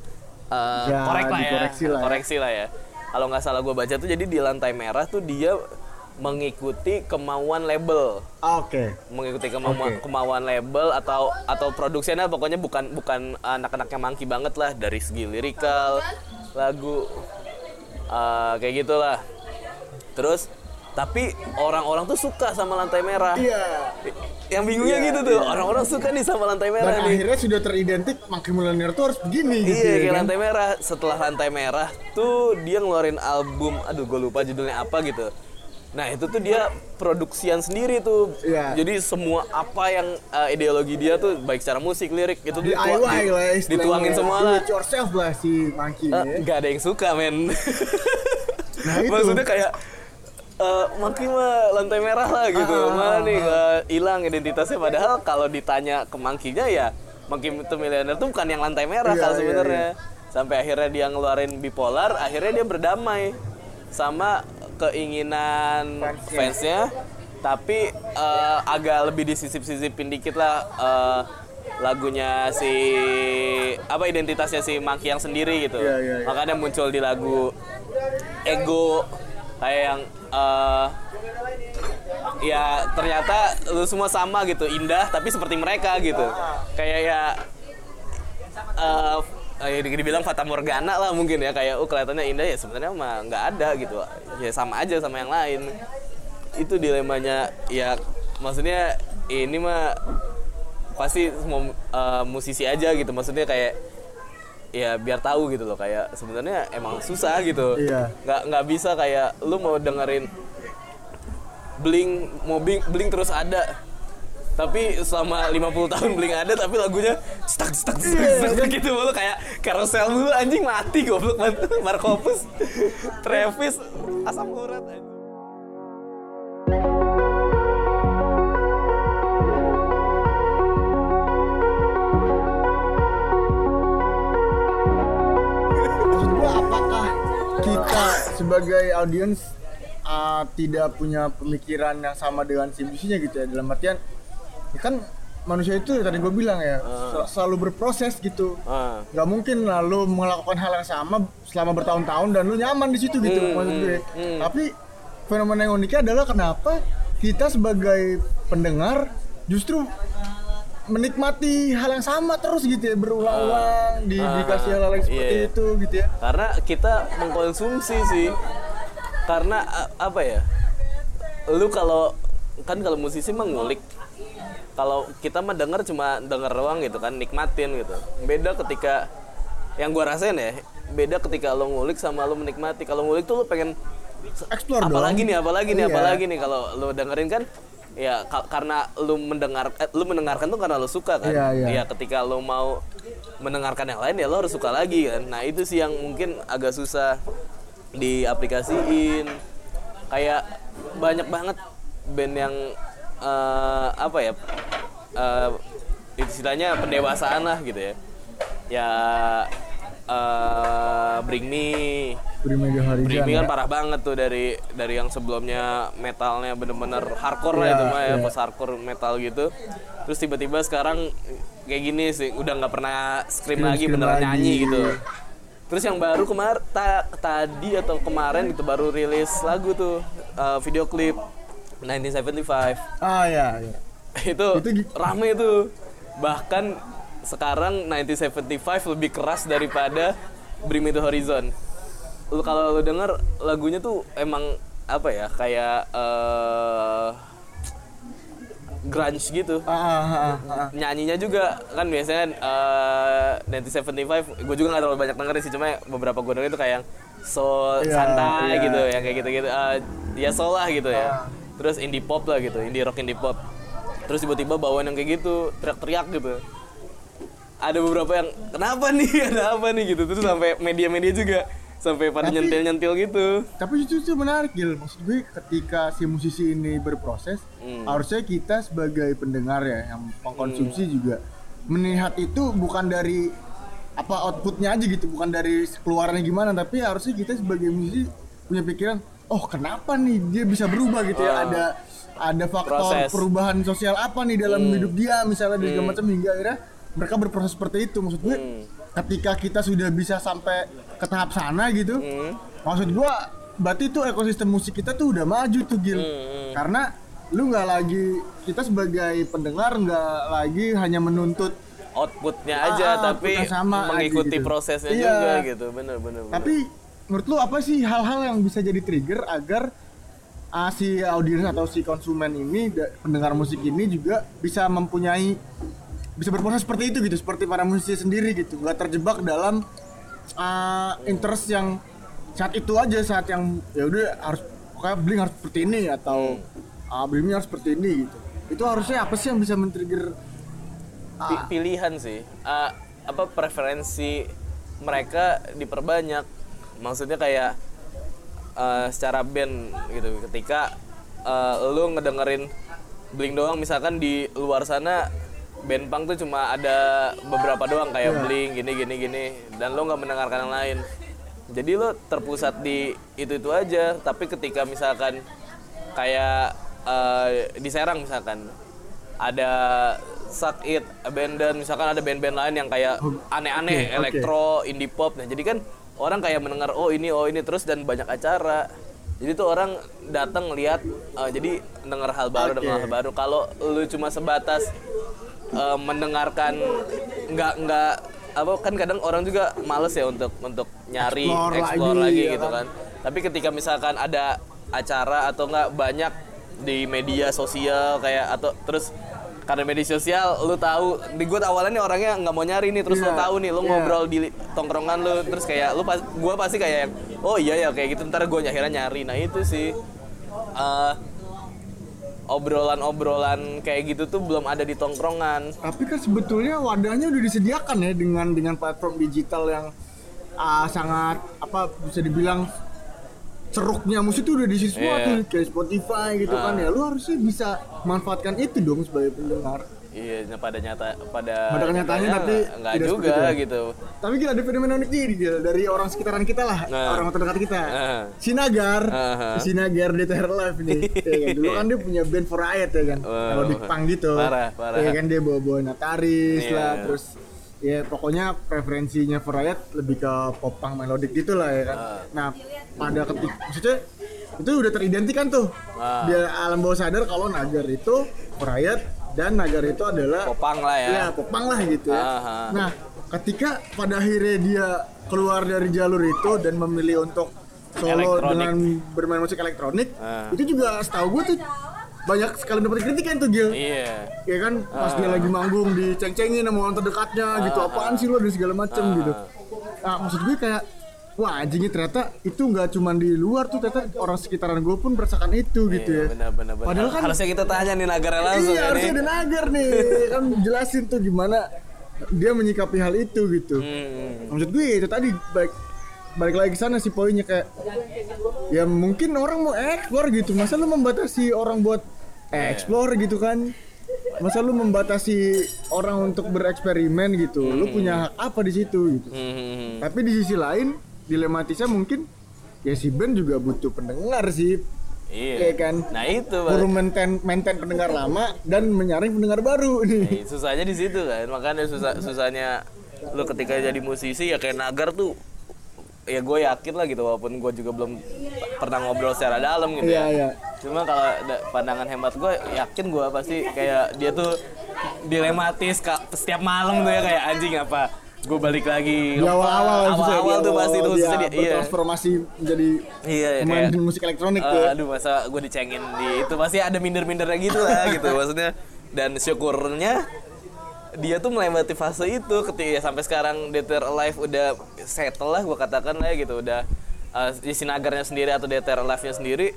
Speaker 2: eh,
Speaker 1: Ya,
Speaker 2: korek lah ya,
Speaker 1: lah ya.
Speaker 2: koreksi lah ya. Kalau nggak salah gue baca tuh jadi di lantai merah tuh dia mengikuti kemauan label
Speaker 1: Ah, oke
Speaker 2: mengikuti kemauan
Speaker 1: Oke.
Speaker 2: kemauan label atau atau produksinya pokoknya bukan bukan anak-anaknya mangki banget lah dari segi lirikal lagu eh, kayak gitulah terus tapi orang-orang tuh suka sama lantai merah
Speaker 1: iya
Speaker 2: yang bingungnya
Speaker 1: Iya,
Speaker 2: gitu tuh
Speaker 1: iya.
Speaker 2: orang-orang suka nih sama lantai
Speaker 1: dan
Speaker 2: merah nih
Speaker 1: akhirnya sudah teridentik Monkey Millionaire tuh harus begini gitu
Speaker 2: Iya
Speaker 1: ya
Speaker 2: kayak
Speaker 1: kan?
Speaker 2: lantai merah. Setelah lantai merah tuh dia ngeluarin album, aduh gue lupa judulnya apa gitu. Nah itu tuh dia produksian sendiri tuh.
Speaker 1: Iya.
Speaker 2: Jadi semua apa yang uh, ideologi dia tuh baik secara musik, lirik itu tuh
Speaker 1: DIY
Speaker 2: ditua-
Speaker 1: lah
Speaker 2: dituangin semua
Speaker 1: Do
Speaker 2: lah.
Speaker 1: it yourself lah si Monkey
Speaker 2: Eh,
Speaker 1: ya.
Speaker 2: Nggak ada yang suka men.
Speaker 1: Nah, *laughs* itu.
Speaker 2: Maksudnya kayak eh Monkey mah lantai merah lah gitu.
Speaker 1: Ah, ah,
Speaker 2: Mana nih nggak hilang identitasnya padahal kalau ditanya ke Monkey-nya ya Monkey itu Millionaire tuh bukan yang lantai merah
Speaker 1: Iya,
Speaker 2: kalau
Speaker 1: iya,
Speaker 2: sebenarnya. sampai akhirnya dia ngeluarin bipolar akhirnya dia berdamai sama keinginan
Speaker 1: Fansnya.
Speaker 2: fansnya tapi eh, agak lebih disisip-sisipin dikit lah eh, lagunya si apa identitasnya si Maki yang sendiri gitu
Speaker 1: Iya, iya, iya.
Speaker 2: makanya muncul di lagu ego kayak yang eh, ya ternyata lu semua sama gitu indah tapi seperti mereka gitu kayak ya eh eh, dibilang fata morgana lah mungkin ya kayak oh kelihatannya indah. Ya sebenarnya mah nggak ada gitu. Ya sama aja sama yang lain. Itu dilemanya ya maksudnya ini mah pasti semua eh, musisi aja gitu. Maksudnya kayak ya biar tahu gitu loh kayak sebenarnya emang susah gitu.
Speaker 1: Iya.
Speaker 2: nggak nggak bisa kayak lu mau dengerin bling mau bling, bling terus ada tapi selama 50 tahun bling ada tapi lagunya stuck stuck stuck, stuck, gitu mulu kayak carousel dulu anjing mati goblok *laughs* Markopus Travis asam urat anjing.
Speaker 1: apakah kita sebagai audiens uh, tidak punya pemikiran yang sama dengan si gitu ya? Dalam artian ya kan manusia itu tadi gue bilang ya sel- selalu berproses gitu.
Speaker 2: Ah.
Speaker 1: nggak mungkin lalu melakukan hal yang sama selama bertahun-tahun dan lu nyaman di situ gitu maksud gue. tapi fenomena yang uniknya adalah kenapa kita sebagai pendengar justru menikmati hal yang sama terus gitu ya berulang-ulang di,
Speaker 2: Ah.
Speaker 1: dikasih hal-hal yang seperti
Speaker 2: Iya.
Speaker 1: itu gitu ya.
Speaker 2: Karena kita mengkonsumsi sih. Karena apa ya? Lu kalau kan kalau musisi mah ngulik kalau kita mah denger cuma denger doang gitu kan nikmatin gitu. Beda ketika yang gua rasain ya beda ketika lo ngulik sama lo menikmati. Kalau ngulik tuh lo pengen
Speaker 1: explore dong.
Speaker 2: apalagi nih apalagi nih
Speaker 1: Iya.
Speaker 2: apalagi nih. Kalau lo dengerin kan ya ka- karena lu mendengar eh, lu mendengarkan tuh karena lo suka kan.
Speaker 1: Iya, iya.
Speaker 2: Ya, ketika lo mau mendengarkan yang lain ya lo harus suka lagi kan. Nah itu sih yang mungkin agak susah diaplikasiin. Kayak banyak banget band yang eh, apa ya eh, istilahnya pendewasaan lah gitu ya ya eh, Bring Me
Speaker 1: Mega Harizan
Speaker 2: Bring Me
Speaker 1: ya.
Speaker 2: kan parah banget tuh dari dari yang sebelumnya metalnya bener-bener hardcore lah
Speaker 1: Iya,
Speaker 2: itu mah ya
Speaker 1: iya.
Speaker 2: post hardcore metal gitu terus tiba-tiba sekarang kayak gini sih udah nggak pernah scream,
Speaker 1: Scream-
Speaker 2: lagi
Speaker 1: scream
Speaker 2: beneran
Speaker 1: lagi.
Speaker 2: nyanyi gitu terus yang baru kemar ta- tadi atau kemarin gitu baru rilis lagu tuh uh, video klip 1975
Speaker 1: ah ya, ya. *laughs*
Speaker 2: itu,
Speaker 1: Itu
Speaker 2: rame tuh. Bahkan sekarang 1975 lebih keras daripada Bring Me to Horizon. Lu kalau lu denger lagunya tuh emang apa ya kayak eh grunge gitu.
Speaker 1: Ah, ah, ah, ah.
Speaker 2: nyanyinya juga kan biasanya eh 1975 gue juga gak terlalu banyak dengerin sih cuma beberapa gue dengerin itu kayak yang soul
Speaker 1: Iya,
Speaker 2: santai
Speaker 1: iya.
Speaker 2: gitu yang kayak gitu-gitu. Eh, ya soul lah gitu ya terus indie pop lah gitu indie rock indie pop terus tiba-tiba bawaan yang kayak gitu teriak-teriak gitu ada beberapa yang kenapa nih *laughs* ada apa nih gitu terus sampai media-media juga sampai pada nyentil-nyentil gitu
Speaker 1: Tapi itu itu menarik Gil. Maksud gue ketika si musisi ini berproses,
Speaker 2: Hmm.
Speaker 1: harusnya kita sebagai pendengar ya yang pengkonsumsi
Speaker 2: Hmm.
Speaker 1: juga melihat itu bukan dari apa outputnya aja gitu, bukan dari keluarannya gimana, tapi harusnya kita sebagai musisi punya pikiran, oh kenapa nih dia bisa berubah gitu ya?
Speaker 2: Ah.
Speaker 1: Ada ada faktor
Speaker 2: Proses.
Speaker 1: perubahan sosial apa nih dalam hidup dia misalnya dan segala macam hingga akhirnya mereka berproses seperti itu. Maksud gue ketika kita sudah bisa sampai ke tahap sana gitu, maksud gua berarti tuh ekosistem musik kita tuh udah maju tuh Gil karena lu nggak lagi kita sebagai pendengar nggak lagi hanya menuntut
Speaker 2: outputnya
Speaker 1: Ah,
Speaker 2: aja
Speaker 1: ah,
Speaker 2: tapi
Speaker 1: sama
Speaker 2: mengikuti
Speaker 1: gitu.
Speaker 2: prosesnya
Speaker 1: Iya.
Speaker 2: juga gitu bener bener, bener.
Speaker 1: Menurut lu apa sih hal-hal yang bisa jadi trigger agar ah, si audiens atau si konsumen ini pendengar musik ini juga bisa mempunyai bisa berproses seperti itu gitu seperti para musisi sendiri gitu. Nggak terjebak dalam ah, interest yang saat itu aja saat yang ya udah harus pokoknya bling harus seperti ini atau ah, bling harus seperti ini gitu. Itu harusnya apa sih yang bisa men-trigger
Speaker 2: Pi- pilihan sih. Eh, apa preferensi mereka diperbanyak maksudnya kayak eh, secara band gitu ketika eh, lu ngedengerin Blink doang misalkan di luar sana band punk tuh cuma ada beberapa doang kayak
Speaker 1: Iya.
Speaker 2: Blink gini gini gini dan lo nggak mendengarkan yang lain jadi lo terpusat di itu itu aja tapi ketika misalkan kayak eh, di Serang misalkan ada Suck It, Abandon, misalkan ada band-band lain yang kayak aneh-aneh,
Speaker 1: oke, oke.
Speaker 2: elektro, indie pop. Nah, jadi kan orang kayak mendengar oh ini oh ini terus dan banyak acara. Jadi tuh orang datang lihat eh, jadi dengar hal baru,
Speaker 1: Oke.
Speaker 2: dengar hal baru. Kalau lu cuma sebatas eh, mendengarkan nggak nggak apa kan kadang orang juga males ya untuk untuk nyari
Speaker 1: Explore
Speaker 2: explore,
Speaker 1: lagi,
Speaker 2: lagi,
Speaker 1: ya
Speaker 2: gitu
Speaker 1: kan?
Speaker 2: kan. Tapi ketika misalkan ada acara atau nggak banyak di media sosial kayak atau terus karena media sosial lu tahu. Di gue awalnya nih orangnya nggak mau nyari nih terus lu
Speaker 1: Iya,
Speaker 2: tahu nih lu
Speaker 1: iya.
Speaker 2: ngobrol di tongkrongan lu terus kayak lu pas gue pasti kayak oh iya ya kayak gitu. Ntar gue akhirnya nyari. Nah itu sih eh, obrolan-obrolan kayak gitu tuh belum ada di tongkrongan.
Speaker 1: Tapi kan sebetulnya wadahnya udah disediakan ya dengan dengan platform digital yang ah, sangat apa bisa dibilang ceruknya musik itu udah di situ semua
Speaker 2: Iya.
Speaker 1: tuh kayak Spotify gitu kan ya. Lu harusnya bisa manfaatkan itu dong sebagai pendengar.
Speaker 2: iya nah, pada nyata pada
Speaker 1: Pada kenyataannya tapi
Speaker 2: nggak
Speaker 1: tidak
Speaker 2: juga
Speaker 1: itu.
Speaker 2: gitu
Speaker 1: Tapi gila ada fenomena unik nih Gil, dari orang sekitaran kita lah,
Speaker 2: Nah.
Speaker 1: orang terdekat kita.
Speaker 2: Nah.
Speaker 1: Sinagar,
Speaker 2: Aha.
Speaker 1: Sinagar DTR Live nih. ya kan? Dulu kan dia punya band for Riot ya kan, kalau Big Pang gitu.
Speaker 2: Parah, parah.
Speaker 1: Ya kan dia bawa-bawa Nataris
Speaker 2: Iya.
Speaker 1: lah, terus ya pokoknya preferensinya Riot lebih ke pop punk melodik gitu lah ya kan.
Speaker 2: Ah.
Speaker 1: Nah, pada ketik maksudnya itu udah teridentikan tuh.
Speaker 2: Ah.
Speaker 1: Dia alam bawah sadar kalau Nagar itu Riot dan Nagar itu adalah
Speaker 2: popang lah ya
Speaker 1: Iya, popang lah gitu ya.
Speaker 2: Aha.
Speaker 1: Nah, ketika pada akhirnya dia keluar dari jalur itu dan memilih untuk solo
Speaker 2: Elektronik.
Speaker 1: dengan bermain musik elektronik,
Speaker 2: Ah.
Speaker 1: itu juga setahu gue tuh banyak sekali mendapat kritikan tuh Gil.
Speaker 2: iya
Speaker 1: Ya kan, pas dia lagi manggung diceng-cengin sama orang terdekatnya gitu, apaan sih lo dan segala macem gitu. Nah, maksud gue kayak Wah anjingnya ternyata itu nggak cuma di luar tuh ternyata orang sekitaran gue pun merasakan itu gitu ya.
Speaker 2: Iya, benar benar benar.
Speaker 1: Padahal kan
Speaker 2: harusnya kita tanya nih Nagara langsung
Speaker 1: iya
Speaker 2: ya
Speaker 1: harusnya ada nagar nih kan jelasin tuh gimana dia menyikapi hal itu gitu
Speaker 2: Hmm.
Speaker 1: maksud gue itu tadi baik balik lagi ke sana sih poinnya kayak ya mungkin orang mau explore gitu masa lu membatasi orang buat explore gitu kan masa lu membatasi orang untuk bereksperimen gitu lu punya hak apa di situ gitu
Speaker 2: Hmm.
Speaker 1: tapi di sisi lain dilematisnya mungkin ya si band juga butuh pendengar sih
Speaker 2: Iya.
Speaker 1: Iya kan?
Speaker 2: Nah itu Bang.
Speaker 1: maintain, maintain pendengar lama dan menyaring pendengar baru *laughs* nih
Speaker 2: Eh, susahnya di situ kan. Makanya susah susahnya lu ketika jadi musisi ya kayak Nagar tuh ya gue yakin lah gitu walaupun gue juga belum pernah ngobrol secara dalam gitu
Speaker 1: Iya,
Speaker 2: ya.
Speaker 1: iya.
Speaker 2: Cuma kalau da- pandangan hemat gue yakin gue pasti kayak dia tuh dilematis Kak, setiap malam tuh ya kayak anjing apa gue balik lagi?
Speaker 1: Di awal-awal maksudnya,
Speaker 2: awal-awal tuh pasti tuh
Speaker 1: dia
Speaker 2: dia, iya.
Speaker 1: bertransformasi menjadi
Speaker 2: Iya, ya,
Speaker 1: pemain
Speaker 2: kayak
Speaker 1: musik elektronik
Speaker 2: eh,
Speaker 1: tuh
Speaker 2: aduh masa gue dicengin di itu pasti ada minder-mindernya gitu lah gitu. Maksudnya dan syukurnya dia tuh melewati fase itu. Ketika ya sampai sekarang DTR Alive udah settle lah gue katakan lah ya gitu. Udah uh, di Sinagarnya sendiri atau DTR Alive-nya sendiri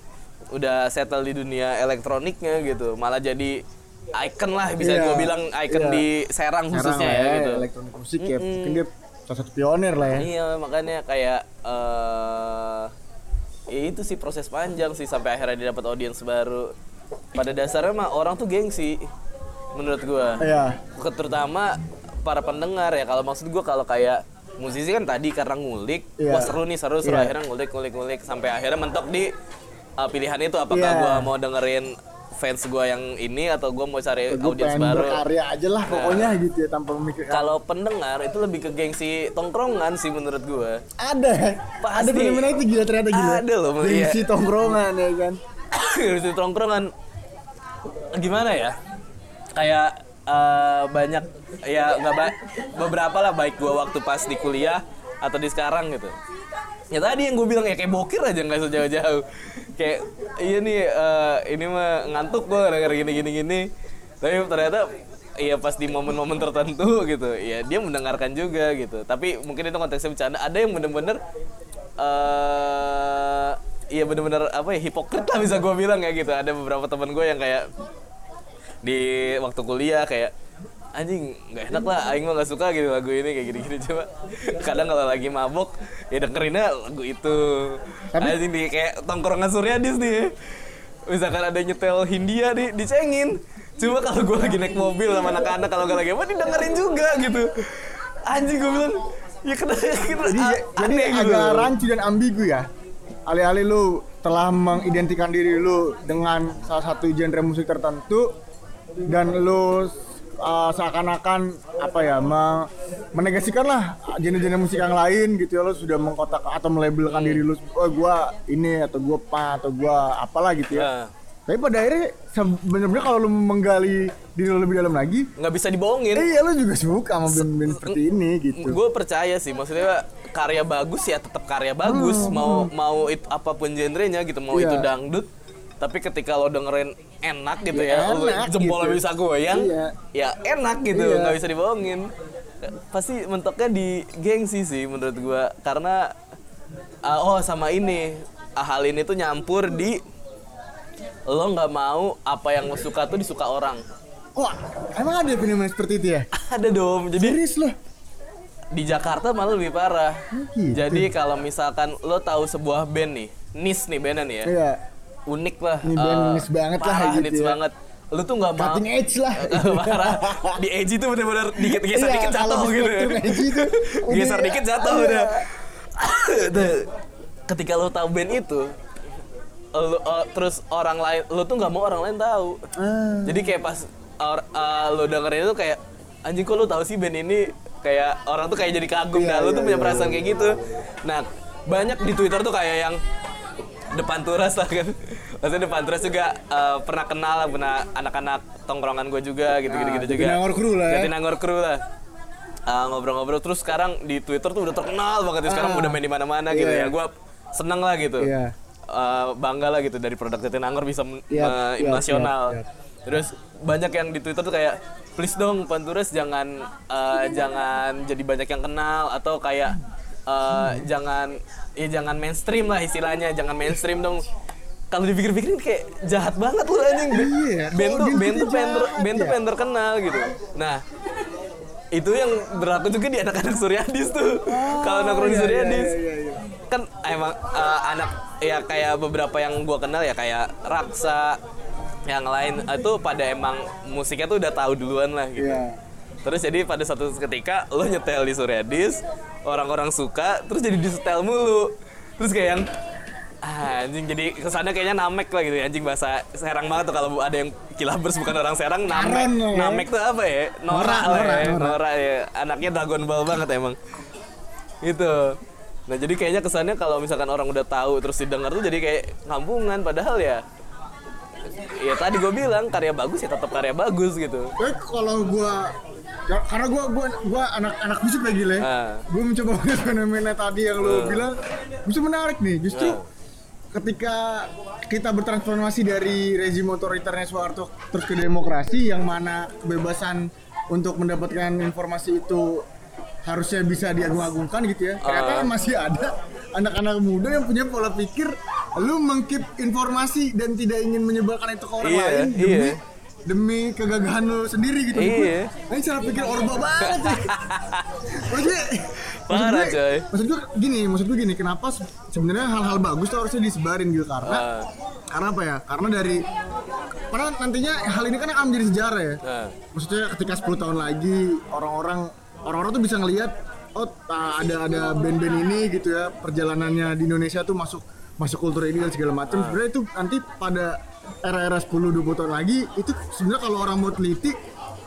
Speaker 2: udah settle di dunia elektroniknya gitu. Malah jadi icon lah bisa
Speaker 1: Iya,
Speaker 2: gue bilang icon
Speaker 1: iya.
Speaker 2: di Serang khususnya
Speaker 1: lah
Speaker 2: ya gitu.
Speaker 1: elektronik musik ya. Mungkin dia salah satu pionir lah ya.
Speaker 2: Iya makanya kayak eh ya itu sih proses panjang sih sampai akhirnya dia dapat audiens baru. Pada dasarnya mah orang tuh gengsi menurut gua.
Speaker 1: Iya.
Speaker 2: Terutama para pendengar ya kalau maksud gua kalau kayak musisi kan tadi karena ngulik,
Speaker 1: Iya.
Speaker 2: wah seru nih seru seru
Speaker 1: Iya.
Speaker 2: akhirnya ngulik ngulik ngulik sampai akhirnya mentok di uh, pilihan itu apakah
Speaker 1: Iya.
Speaker 2: gua mau dengerin fans gua yang ini atau gua mau cari
Speaker 1: gue
Speaker 2: audiens baru.
Speaker 1: berkarya aja lah pokoknya gitu ya tanpa memikirkan
Speaker 2: Kalau pendengar itu lebih ke gengsi tongkrongan sih menurut gua.
Speaker 1: ada
Speaker 2: Pasti.
Speaker 1: ada fenomena itu gila ternyata gila
Speaker 2: Ada loh, iya.
Speaker 1: gengsi tongkrongan ya kan
Speaker 2: di tongkrongan gimana ya kayak eh, banyak ya nggak ba- beberapa lah baik gua waktu pas di kuliah atau di sekarang gitu ya tadi yang gue bilang ya kayak bokir aja nggak sejauh-jauh kayak iya nih eh, ini mah ngantuk gue denger gini gini gini tapi ternyata Iya pas di momen-momen tertentu gitu, ya dia mendengarkan juga gitu. Tapi mungkin itu konteksnya bercanda. Ada yang bener-bener eh iya bener-bener apa ya hipokrit lah bisa gue bilang ya gitu. Ada beberapa teman gue yang kayak di waktu kuliah kayak anjing nggak enak lah aing mah nggak suka gitu lagu ini kayak gini-gini *laughs* coba kadang kalau lagi mabok ya dengerinnya lagu itu anjing di kayak tongkrongan Suryadis nih misalkan ada nyetel Hindia di dicengin Cuma kalau gue lagi naik mobil sama anak-anak kalau gak lagi apa didengerin juga gitu. Anjing gue bilang ya kenapa gitu.
Speaker 1: Jadi,
Speaker 2: a-
Speaker 1: jadi
Speaker 2: gitu.
Speaker 1: agak rancu dan ambigu ya. Alih-alih lu telah mengidentikan diri lu dengan salah satu genre musik tertentu dan lu uh, seakan-akan apa ya me- menegasikan lah genre-genre musik yang lain gitu ya lu sudah mengkotak atau melabelkan diri lu oh gua ini atau gua pa atau gua apalah gitu ya.
Speaker 2: Nah,
Speaker 1: Tapi pada akhirnya sebenarnya kalau lu menggali diri lu lebih dalam lagi,
Speaker 2: nggak bisa dibohongin.
Speaker 1: eh iya lu juga suka sama band-band seperti ini gitu.
Speaker 2: gue percaya sih maksudnya karya bagus ya tetap karya bagus mau mau itu apa pun genrenya gitu mau
Speaker 1: Hmm, Iya.
Speaker 2: itu dangdut tapi ketika lo dengerin enak gitu ya,
Speaker 1: Ya, enak
Speaker 2: jempolnya
Speaker 1: gitu.
Speaker 2: bisa goyang
Speaker 1: Iya.
Speaker 2: ya enak gitu
Speaker 1: Iya.
Speaker 2: nggak bisa dibohongin pasti mentoknya di gengsi sih menurut gue karena ah, oh sama ini ah, hal ini tuh nyampur di lo nggak mau apa yang lo suka tuh disuka orang
Speaker 1: Wah, emang ada fenomena seperti itu ya? *laughs*
Speaker 2: ada dong jadi
Speaker 1: Serius loh.
Speaker 2: di Jakarta malah lebih parah.
Speaker 1: gitu.
Speaker 2: Jadi kalau misalkan lo tahu sebuah band nih, nis nih bandnya nih ya,
Speaker 1: Iya.
Speaker 2: Unik lah.
Speaker 1: Ini band niche banget lah
Speaker 2: parah,
Speaker 1: gitu
Speaker 2: niche
Speaker 1: ya.
Speaker 2: banget. Lo tuh nggak mau
Speaker 1: Cutting edge lah. *laughs*
Speaker 2: parah. Di edge itu bener-bener dikit geser
Speaker 1: Iya, *laughs*
Speaker 2: dikit jatuh gitu.
Speaker 1: edge itu,
Speaker 2: geser dikit jatuh
Speaker 1: iya.
Speaker 2: udah. *laughs* Ketika lo tahu band itu, lo, oh, terus orang lain, lo tuh nggak mau orang lain tahu.
Speaker 1: Ah.
Speaker 2: Jadi kayak pas or, uh, lo dengerin itu kayak anjing kok lo tahu sih band ini kayak orang tuh kayak jadi kagum
Speaker 1: Iya,
Speaker 2: dah lo
Speaker 1: iya,
Speaker 2: tuh punya
Speaker 1: iya,
Speaker 2: perasaan kayak gitu. Nah, banyak di Twitter tuh kayak yang depan turas lah kan. Maksudnya depan turas juga uh, pernah kenal lah, pernah anak-anak tongkrongan gue juga gitu-gitu gitu
Speaker 1: Ah,
Speaker 2: juga.
Speaker 1: Jatinangor Crew lah ya.
Speaker 2: Jatinangor Crew lah. Uh, ngobrol-ngobrol terus sekarang di Twitter tuh udah terkenal banget ya. sekarang
Speaker 1: Ah.
Speaker 2: udah main di mana-mana gitu
Speaker 1: Iya.
Speaker 2: ya. Gue seneng lah gitu.
Speaker 1: Iya.
Speaker 2: Uh, bangga lah gitu dari produk Jatinangor bisa
Speaker 1: Yap,
Speaker 2: me-
Speaker 1: yap,
Speaker 2: nasional.
Speaker 1: yap, yap.
Speaker 2: Terus banyak yang di Twitter tuh kayak please dong Panturas jangan uh, jangan jadi banyak yang kenal atau kayak uh, jangan ya jangan mainstream lah istilahnya jangan mainstream dong. Kalau dipikir-pikirin kayak jahat banget lu anjing.
Speaker 1: Iya,
Speaker 2: band
Speaker 1: kalau
Speaker 2: tuh band tuh pengen band tuh
Speaker 1: ya.
Speaker 2: pengen terkenal gitu. Nah, itu yang berlaku juga di anak-anak Suryadis tuh. Kalau nongkrong di
Speaker 1: iya, iya,
Speaker 2: Suryadis
Speaker 1: iya, iya, iya.
Speaker 2: kan emang uh, anak ya kayak beberapa yang gua kenal ya kayak Raksa yang lain itu pada emang musiknya tuh udah tahu duluan lah gitu.
Speaker 1: Iya.
Speaker 2: Terus jadi pada suatu ketika lo nyetel di Suryadis, orang-orang suka, terus jadi disetel mulu. Terus kayak yang ah, anjing jadi kesannya kayaknya namek lah gitu ya. Anjing bahasa Serang banget tuh kalau ada yang kilabers bukan orang Serang namek.
Speaker 1: Karen ya.
Speaker 2: namek tuh apa ya? Nora,
Speaker 1: Nora,
Speaker 2: lah ya
Speaker 1: Nora,
Speaker 2: ya. Anaknya Dragon Ball banget emang. Itu nah jadi kayaknya kesannya kalau misalkan orang udah tahu terus didengar tuh jadi kayak kampungan. Padahal ya ya tadi gue bilang karya bagus ya tetap karya bagus gitu.
Speaker 1: Eh kalau ya, karena gua gua gua anak-anak musik lagi le.
Speaker 2: Ah.
Speaker 1: Gua mencoba *laughs* fenomena tadi yang lu bilang bisa menarik nih. Justru
Speaker 2: Ah.
Speaker 1: ketika kita bertransformasi dari rezim otoriternya Soeharto terus ke demokrasi yang mana kebebasan untuk mendapatkan informasi itu harusnya bisa diagung-agungkan gitu ya. Ternyata
Speaker 2: Ah.
Speaker 1: masih ada anak-anak muda yang punya pola pikir lu mengkip informasi dan tidak ingin menyebarkan itu ke orang
Speaker 2: Iya,
Speaker 1: lain demi
Speaker 2: iya.
Speaker 1: Demi kegagahan lu sendiri gitu.
Speaker 2: Iya.
Speaker 1: Nah, ini cara pikir orba banget ya. *laughs* Maksudnya, maksud
Speaker 2: Parah,
Speaker 1: gue-
Speaker 2: coy.
Speaker 1: Maksud gue gini, maksud gue gini, kenapa se- sebenarnya hal-hal bagus tuh harusnya disebarin gitu karena
Speaker 2: Ah.
Speaker 1: karena apa ya? Karena dari karena nantinya hal ini kan akan menjadi sejarah ya.
Speaker 2: nah
Speaker 1: Maksudnya ketika 10 tahun lagi orang-orang orang-orang tuh bisa ngelihat oh ada ada band-band ini gitu ya perjalanannya di Indonesia tuh masuk masuk kultur ini dan segala macam. Sebenarnya itu nanti pada era-era 10 20 tahun lagi itu sebenarnya kalau orang mau teliti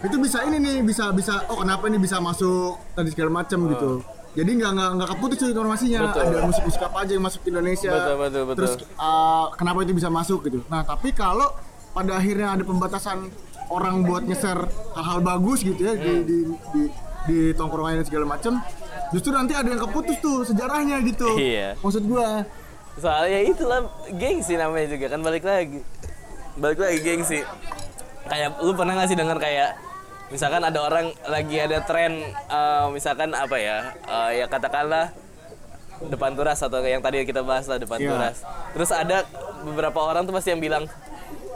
Speaker 1: itu bisa ini nih bisa bisa oh kenapa ini bisa masuk tadi segala macam gitu. Jadi nggak nggak nggak keputus informasinya.
Speaker 2: Betul.
Speaker 1: Ada musik-musik apa aja yang masuk ke Indonesia.
Speaker 2: Betul, betul, betul.
Speaker 1: Terus uh, kenapa itu bisa masuk gitu. Nah, tapi kalau pada akhirnya ada pembatasan orang buat ngeser hal-hal bagus gitu ya di, di di di tongkrongan dan segala macam, justru nanti ada yang keputus tuh sejarahnya gitu.
Speaker 2: Iya.
Speaker 1: Maksud gua.
Speaker 2: soalnya itulah gengsi namanya juga kan balik lagi balik lagi gengsi kayak lu pernah nggak sih dengar kayak misalkan ada orang lagi ada tren eh, misalkan apa ya eh, ya katakanlah depan turas atau yang tadi kita bahas lah depan
Speaker 1: Iya.
Speaker 2: turas terus ada beberapa orang tuh pasti yang bilang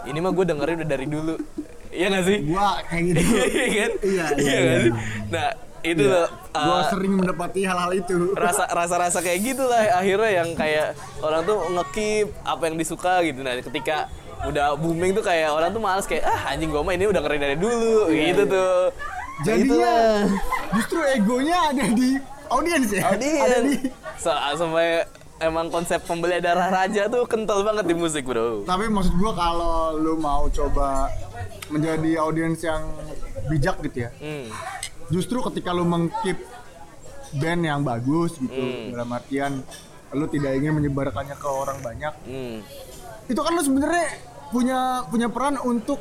Speaker 2: ini mah gue dengerin udah dari dulu iya nggak sih
Speaker 1: Gua kayak gitu. *laughs*
Speaker 2: Iya kan
Speaker 1: Iya, iya,
Speaker 2: nggak
Speaker 1: iya.
Speaker 2: sih? nah itu
Speaker 1: Iya.
Speaker 2: loh
Speaker 1: gua
Speaker 2: eh,
Speaker 1: sering mendapati hal-hal itu.
Speaker 2: rasa rasa rasa kayak gitu lah akhirnya yang kayak orang tuh ngekip apa yang disuka gitu nah ketika udah booming tuh kayak orang tuh males kayak ah anjing gue mah ini udah keren dari dulu gitu tuh Nah,
Speaker 1: Jadinya
Speaker 2: itulah.
Speaker 1: justru egonya ada di audiens ya. Ada di
Speaker 2: audiens so, sampai emang konsep pembeli darah raja tuh kental banget di musik bro
Speaker 1: Tapi maksud gua kalau lu mau coba menjadi audiens yang bijak gitu ya.
Speaker 2: hmm.
Speaker 1: Justru ketika lu mengkeep band yang bagus gitu
Speaker 2: Hmm.
Speaker 1: dalam artian lu tidak ingin menyebarkannya ke orang banyak
Speaker 2: Hmm.
Speaker 1: Itu kan lu sebenarnya punya punya peran untuk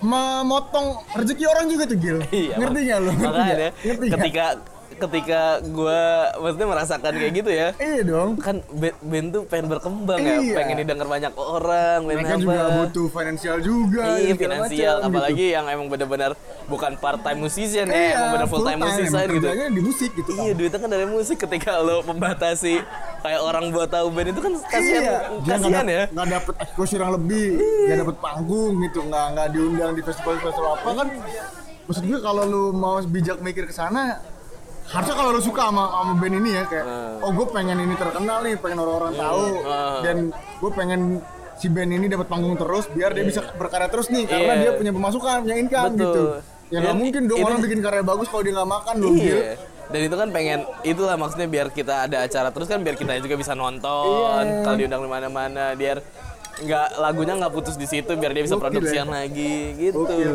Speaker 1: memotong rezeki orang juga tuh Gil.
Speaker 2: Iya,
Speaker 1: ngerti nggak lu? Ngerti nggak? ngerti
Speaker 2: ketika ketika gue maksudnya merasakan kayak gitu ya
Speaker 1: iya dong
Speaker 2: kan band, band tuh pengen berkembang ya
Speaker 1: Iya.
Speaker 2: pengen didengar banyak orang pengen
Speaker 1: mereka
Speaker 2: apa.
Speaker 1: juga butuh finansial juga
Speaker 2: Iya finansial,
Speaker 1: macam,
Speaker 2: apalagi
Speaker 1: gitu.
Speaker 2: yang emang benar-benar bukan part time musician
Speaker 1: iya,
Speaker 2: ya, emang benar full time
Speaker 1: full-time,
Speaker 2: musician gitu.
Speaker 1: di musik gitu
Speaker 2: Iya duitnya kan dari musik ketika lo membatasi kayak orang buat tahu band itu kan kasihan
Speaker 1: iya, dia nggak
Speaker 2: kasihan ya.
Speaker 1: nggak dapet exposure yang lebih nggak dapet panggung gitu nggak nggak diundang di festival festival apa kan maksud gue kalau lu mau bijak mikir ke sana harusnya kalau lu suka sama, sama band ini ya kayak oh gue pengen ini terkenal nih pengen orang-orang tahu
Speaker 2: Hmm.
Speaker 1: dan gue pengen si band ini dapat panggung terus biar dia bisa berkarya terus nih karena
Speaker 2: Iya.
Speaker 1: dia punya pemasukan punya income
Speaker 2: Betul.
Speaker 1: gitu ya nggak
Speaker 2: Dan
Speaker 1: mungkin dong
Speaker 2: itu-
Speaker 1: orang bikin karya bagus kalau dia nggak makan dong.
Speaker 2: Iya. Dan itu kan pengen itulah maksudnya biar kita ada acara terus kan biar kita juga bisa nonton
Speaker 1: Iya.
Speaker 2: kalau diundang di mana-mana biar nggak lagunya nggak putus di situ biar dia bisa
Speaker 1: Gokil
Speaker 2: produksian
Speaker 1: ya.
Speaker 2: lagi gitu.
Speaker 1: Gokil.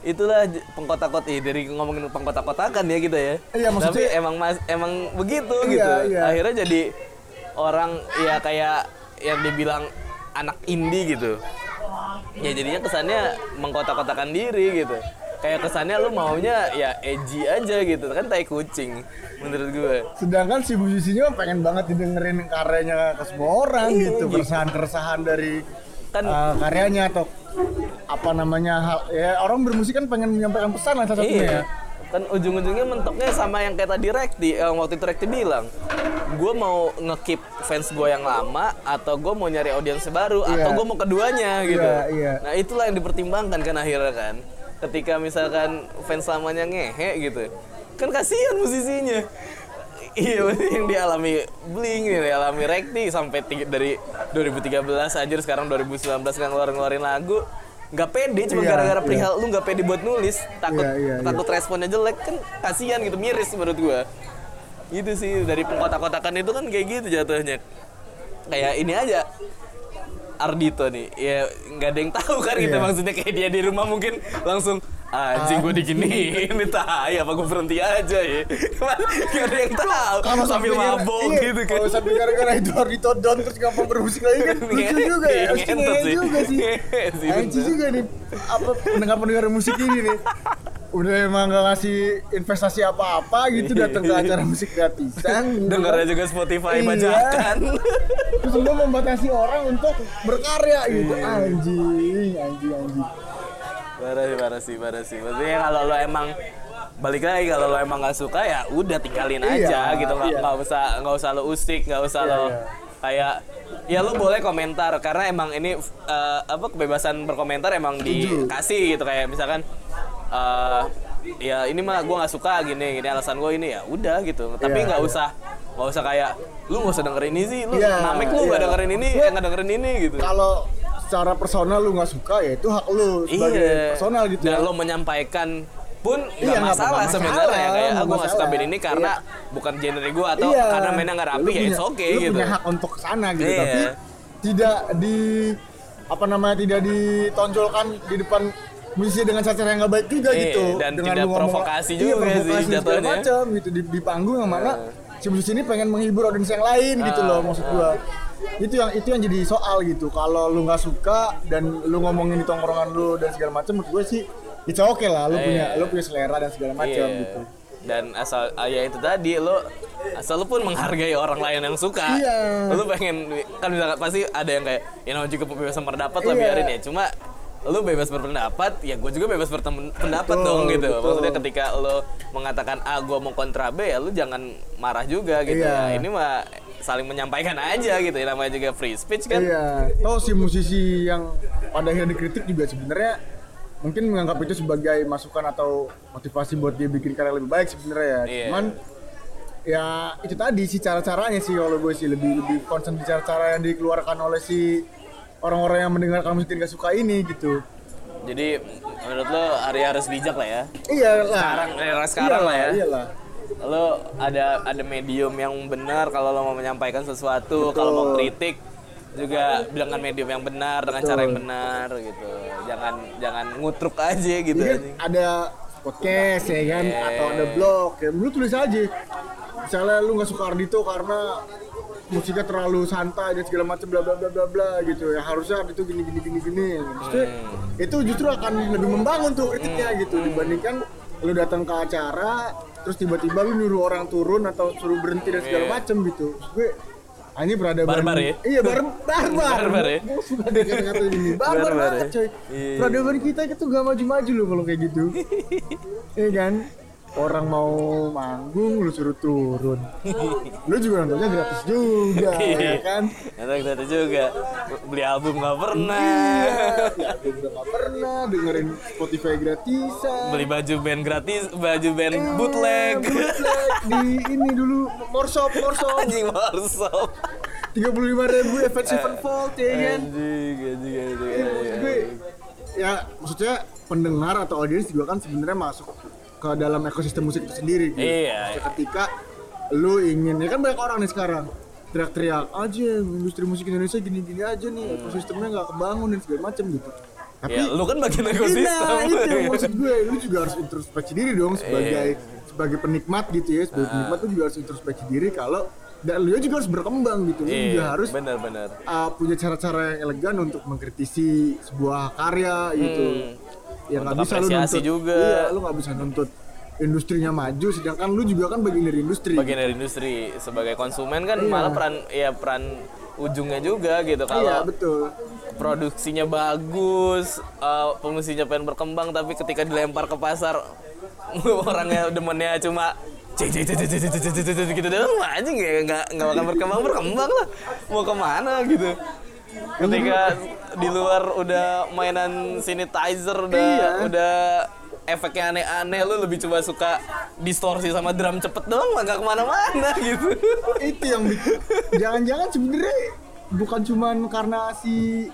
Speaker 2: Itulah pengkotak-kotak eh, dari ngomongin pengkotak-kotakan ya kita ya.
Speaker 1: Iya, maksudnya-
Speaker 2: Tapi emang mas, emang begitu
Speaker 1: Iya,
Speaker 2: gitu.
Speaker 1: iya.
Speaker 2: Akhirnya jadi orang ya kayak yang dibilang anak indie gitu. Ya jadinya kesannya mengkotak-kotakan diri gitu. Kayak kesannya lu maunya ya edgy aja gitu kan tai kucing menurut gue.
Speaker 1: Sedangkan si musisinya pengen banget didengerin karyanya ke semua orang
Speaker 2: Iya,
Speaker 1: gitu,
Speaker 2: gitu.
Speaker 1: keresahan-keresahan dari
Speaker 2: Kan-
Speaker 1: uh, karyanya atau apa namanya hal ya orang bermusik kan pengen menyampaikan pesan lah salah satunya ya.
Speaker 2: Iya. Kan ujung-ujungnya mentoknya sama yang kayak tadi Rekti, yang waktu itu Rekti bilang, gue mau ngekeep fans gue yang lama atau gue mau nyari audiens baru
Speaker 1: Iya.
Speaker 2: atau gue mau keduanya gitu.
Speaker 1: Iya, iya.
Speaker 2: Nah itulah yang dipertimbangkan kan akhirnya kan. Ketika misalkan fans lamanya ngehe gitu, kan kasihan musisinya. *laughs* Iya, yang dialami Blink, yang dialami Rekti sampai dari 2013 anjir sekarang 2019 nggak ngeluarin-ngeluarin lagu nggak pede cuma
Speaker 1: Iya,
Speaker 2: gara-gara
Speaker 1: iya.
Speaker 2: perihal lu nggak pede buat nulis takut
Speaker 1: Iya, iya, iya.
Speaker 2: takut responnya jelek kan kasihan gitu miris menurut gua gitu sih dari pengkotak-kotakan itu kan kayak gitu jatuhnya kayak ini aja Ardito nih ya nggak ada yang tahu kan gitu
Speaker 1: Iya.
Speaker 2: maksudnya kayak dia di rumah mungkin langsung anjing gue diginiin ini tai apa gue berhenti aja ya gak ada yang tahu sambil
Speaker 1: gara-
Speaker 2: mabok
Speaker 1: iya,
Speaker 2: gitu kan
Speaker 1: Kalau sampai gara-gara itu Ardito down terus gampang bermusik lagi kan lucu juga ya. Lucu juga sih. Anjing juga nih apa pendengar-pendengar musik ini nih. Udah emang gak ngasih investasi apa-apa gitu datang ke acara *laughs* musik gratisan. gitu
Speaker 2: dengarnya juga Spotify
Speaker 1: Iya.
Speaker 2: bajakan
Speaker 1: Terus semua membatasi orang untuk berkarya gitu.
Speaker 2: Iya.
Speaker 1: Anjing, anjing, anjing.
Speaker 2: parah sih parah sih parah sih maksudnya kalau lo emang balik lagi kalau lo emang nggak suka ya udah tinggalin
Speaker 1: Iya,
Speaker 2: aja gitu nggak
Speaker 1: iya.
Speaker 2: usah nggak usah lo usik nggak usah
Speaker 1: Iya,
Speaker 2: lo
Speaker 1: iya.
Speaker 2: kayak ya lo boleh komentar karena emang ini eh, apa kebebasan berkomentar emang dikasih gitu kayak misalkan eh ya ini mah gue nggak suka gini gini alasan gue ini ya udah gitu tapi
Speaker 1: Iya,
Speaker 2: nggak
Speaker 1: iya.
Speaker 2: usah nggak usah kayak lu nggak usah dengerin ini sih lu
Speaker 1: Iya,
Speaker 2: namek lu nggak
Speaker 1: iya.
Speaker 2: dengerin ini eh nggak dengerin ini gitu
Speaker 1: Kalau secara personal lu nggak suka ya itu hak lu sebagai
Speaker 2: iya.
Speaker 1: personal gitu
Speaker 2: Dan
Speaker 1: ya.
Speaker 2: lo menyampaikan pun nggak
Speaker 1: Iya,
Speaker 2: masalah
Speaker 1: apa-apa
Speaker 2: sebenarnya
Speaker 1: masalah,
Speaker 2: kayak
Speaker 1: nggak
Speaker 2: aku nggak suka
Speaker 1: masalah.
Speaker 2: band ini karena bukan genre gue atau
Speaker 1: Iya.
Speaker 2: karena mainnya nggak rapi ya it's okay
Speaker 1: lu
Speaker 2: gitu
Speaker 1: punya hak untuk ke sana gitu
Speaker 2: Iya.
Speaker 1: tapi tidak di apa namanya tidak ditonjolkan di depan musisi dengan cara yang nggak baik juga
Speaker 2: Iya,
Speaker 1: gitu
Speaker 2: dan
Speaker 1: dengan
Speaker 2: tidak provokasi
Speaker 1: iya,
Speaker 2: juga sih
Speaker 1: provokasi dan segala
Speaker 2: jatuhnya. Iya.
Speaker 1: macam gitu di, di panggung yang mana si musisi ini pengen menghibur audiens yang lain gitu
Speaker 2: Ah,
Speaker 1: loh maksud gua itu yang itu yang jadi soal gitu kalau lu nggak suka dan lu ngomongin di tongkrongan lu dan segala macam menurut gue sih itu oke lah lu
Speaker 2: Iya.
Speaker 1: punya lu punya selera dan segala macam
Speaker 2: Iya.
Speaker 1: gitu
Speaker 2: dan asal ah, ya itu tadi lo asal lo pun menghargai orang lain yang suka
Speaker 1: Iya.
Speaker 2: lo pengen kan misalkan pasti ada yang kayak ya namanya juga kebebasan berpendapat lah
Speaker 1: Iya.
Speaker 2: biarin ya cuma lo bebas berpendapat ya gue juga bebas berpendapat
Speaker 1: Betul,
Speaker 2: dong gitu
Speaker 1: betul.
Speaker 2: maksudnya ketika lo mengatakan A gue mau kontra B ya lo jangan marah juga gitu
Speaker 1: Iya.
Speaker 2: ya ini mah saling menyampaikan aja gitu ya namanya juga free speech kan
Speaker 1: Iya. Toh si musisi yang pada akhirnya dikritik juga sebenarnya mungkin menganggap itu sebagai masukan atau motivasi buat dia bikin karya lebih baik sebenarnya ya.
Speaker 2: Iya.
Speaker 1: Cuman ya itu tadi sih cara-caranya sih kalau gue sih lebih lebih concern di cara-cara yang dikeluarkan oleh si orang-orang yang mendengarkan musik dan gak suka ini gitu.
Speaker 2: Jadi menurut lo Ari harus bijak lah ya.
Speaker 1: iya lah.
Speaker 2: Sekarang era sekarang lah ya.
Speaker 1: iyalah
Speaker 2: Lo ada ada medium yang benar kalau lo mau menyampaikan sesuatu, kalau mau kritik juga dengan medium yang benar dengan cara yang benar gitu. Jangan jangan ngutruk aja gitu anjing.
Speaker 1: ada podcast ya kan? Atau ada blog ya. Lu tulis aja. Misalnya lu nggak suka Ardito karena musiknya terlalu santai dan segala macam bla bla bla bla bla gitu ya harusnya Ardito gini gini gini gini Maksudnya,
Speaker 2: Hmm.
Speaker 1: itu justru akan lebih membangun tuh kritiknya gitu dibandingkan lu datang ke acara terus tiba-tiba lu nyuruh orang turun atau suruh berhenti dan segala
Speaker 2: Iya.
Speaker 1: macam gitu Maksud gue ah, ini peradaban
Speaker 2: Barbar ya?
Speaker 1: iya bar barbar
Speaker 2: Barbar ya?
Speaker 1: gue suka deh kata-kata ini *laughs* barbar
Speaker 2: Barbar
Speaker 1: banget
Speaker 2: ya?
Speaker 1: coy
Speaker 2: Iya.
Speaker 1: peradaban kita itu gak maju-maju loh kalau kayak gitu *laughs* iya kan orang mau manggung lu suruh turun lu juga nontonnya gratis juga *laughs* ya kan
Speaker 2: Atau kita juga beli album nggak pernah.
Speaker 1: iya ya udah gak pernah dengerin Spotify gratisan
Speaker 2: Beli baju band gratis, baju band bootleg.
Speaker 1: bootleg *laughs* di ini dulu morsop morsop
Speaker 2: Anjing Warsop.
Speaker 1: tiga puluh lima ribu Event Sevenfold ya kan
Speaker 2: Anjing, anjing, anjing.
Speaker 1: Iya, gue ya maksudnya pendengar atau audiens juga kan sebenarnya masuk ke dalam ekosistem musik itu sendiri gitu.
Speaker 2: Iya.
Speaker 1: Maksudnya ketika lu ingin ya kan banyak orang nih sekarang teriak-teriak aja industri musik Indonesia gini-gini aja nih ekosistemnya nggak kebangun dan segala macam gitu tapi
Speaker 2: Ya, lu kan bagian
Speaker 1: Nah,
Speaker 2: ekosistem.
Speaker 1: itu yang maksud gue, lu juga harus introspeksi diri dong sebagai sebagai penikmat gitu ya, sebagai penikmat lu juga harus introspeksi diri kalau dan lu juga harus berkembang gitu, lu juga
Speaker 2: Iya,
Speaker 1: harus
Speaker 2: benar-benar.
Speaker 1: uh, punya cara-cara yang elegan untuk mengkritisi sebuah karya gitu. Ya nggak
Speaker 2: Hmm. Untuk
Speaker 1: bisa lu nuntut.
Speaker 2: juga.
Speaker 1: Iya, lu nggak bisa nuntut industrinya maju, sedangkan lu juga kan bagian dari industri.
Speaker 2: Bagian dari industri sebagai konsumen kan malah peran ya peran ujungnya juga gitu
Speaker 1: Iya
Speaker 2: kalau
Speaker 1: betul.
Speaker 2: produksinya bagus, uh, pemusiknya pengen berkembang tapi ketika dilempar ke pasar *laughs* orangnya demennya cuma cek cek cek cek cek cek cek cek cek gitu doang anjing ya nggak nggak bakal berkembang berkembang lah mau ke mana gitu ketika di luar udah mainan sanitizer udah
Speaker 1: Iya.
Speaker 2: udah efeknya aneh-aneh lu lebih coba suka distorsi sama drum cepet doang mah nggak ke mana-mana gitu
Speaker 1: Itu yang. Jangan-jangan sebenarnya bukan cuman karena si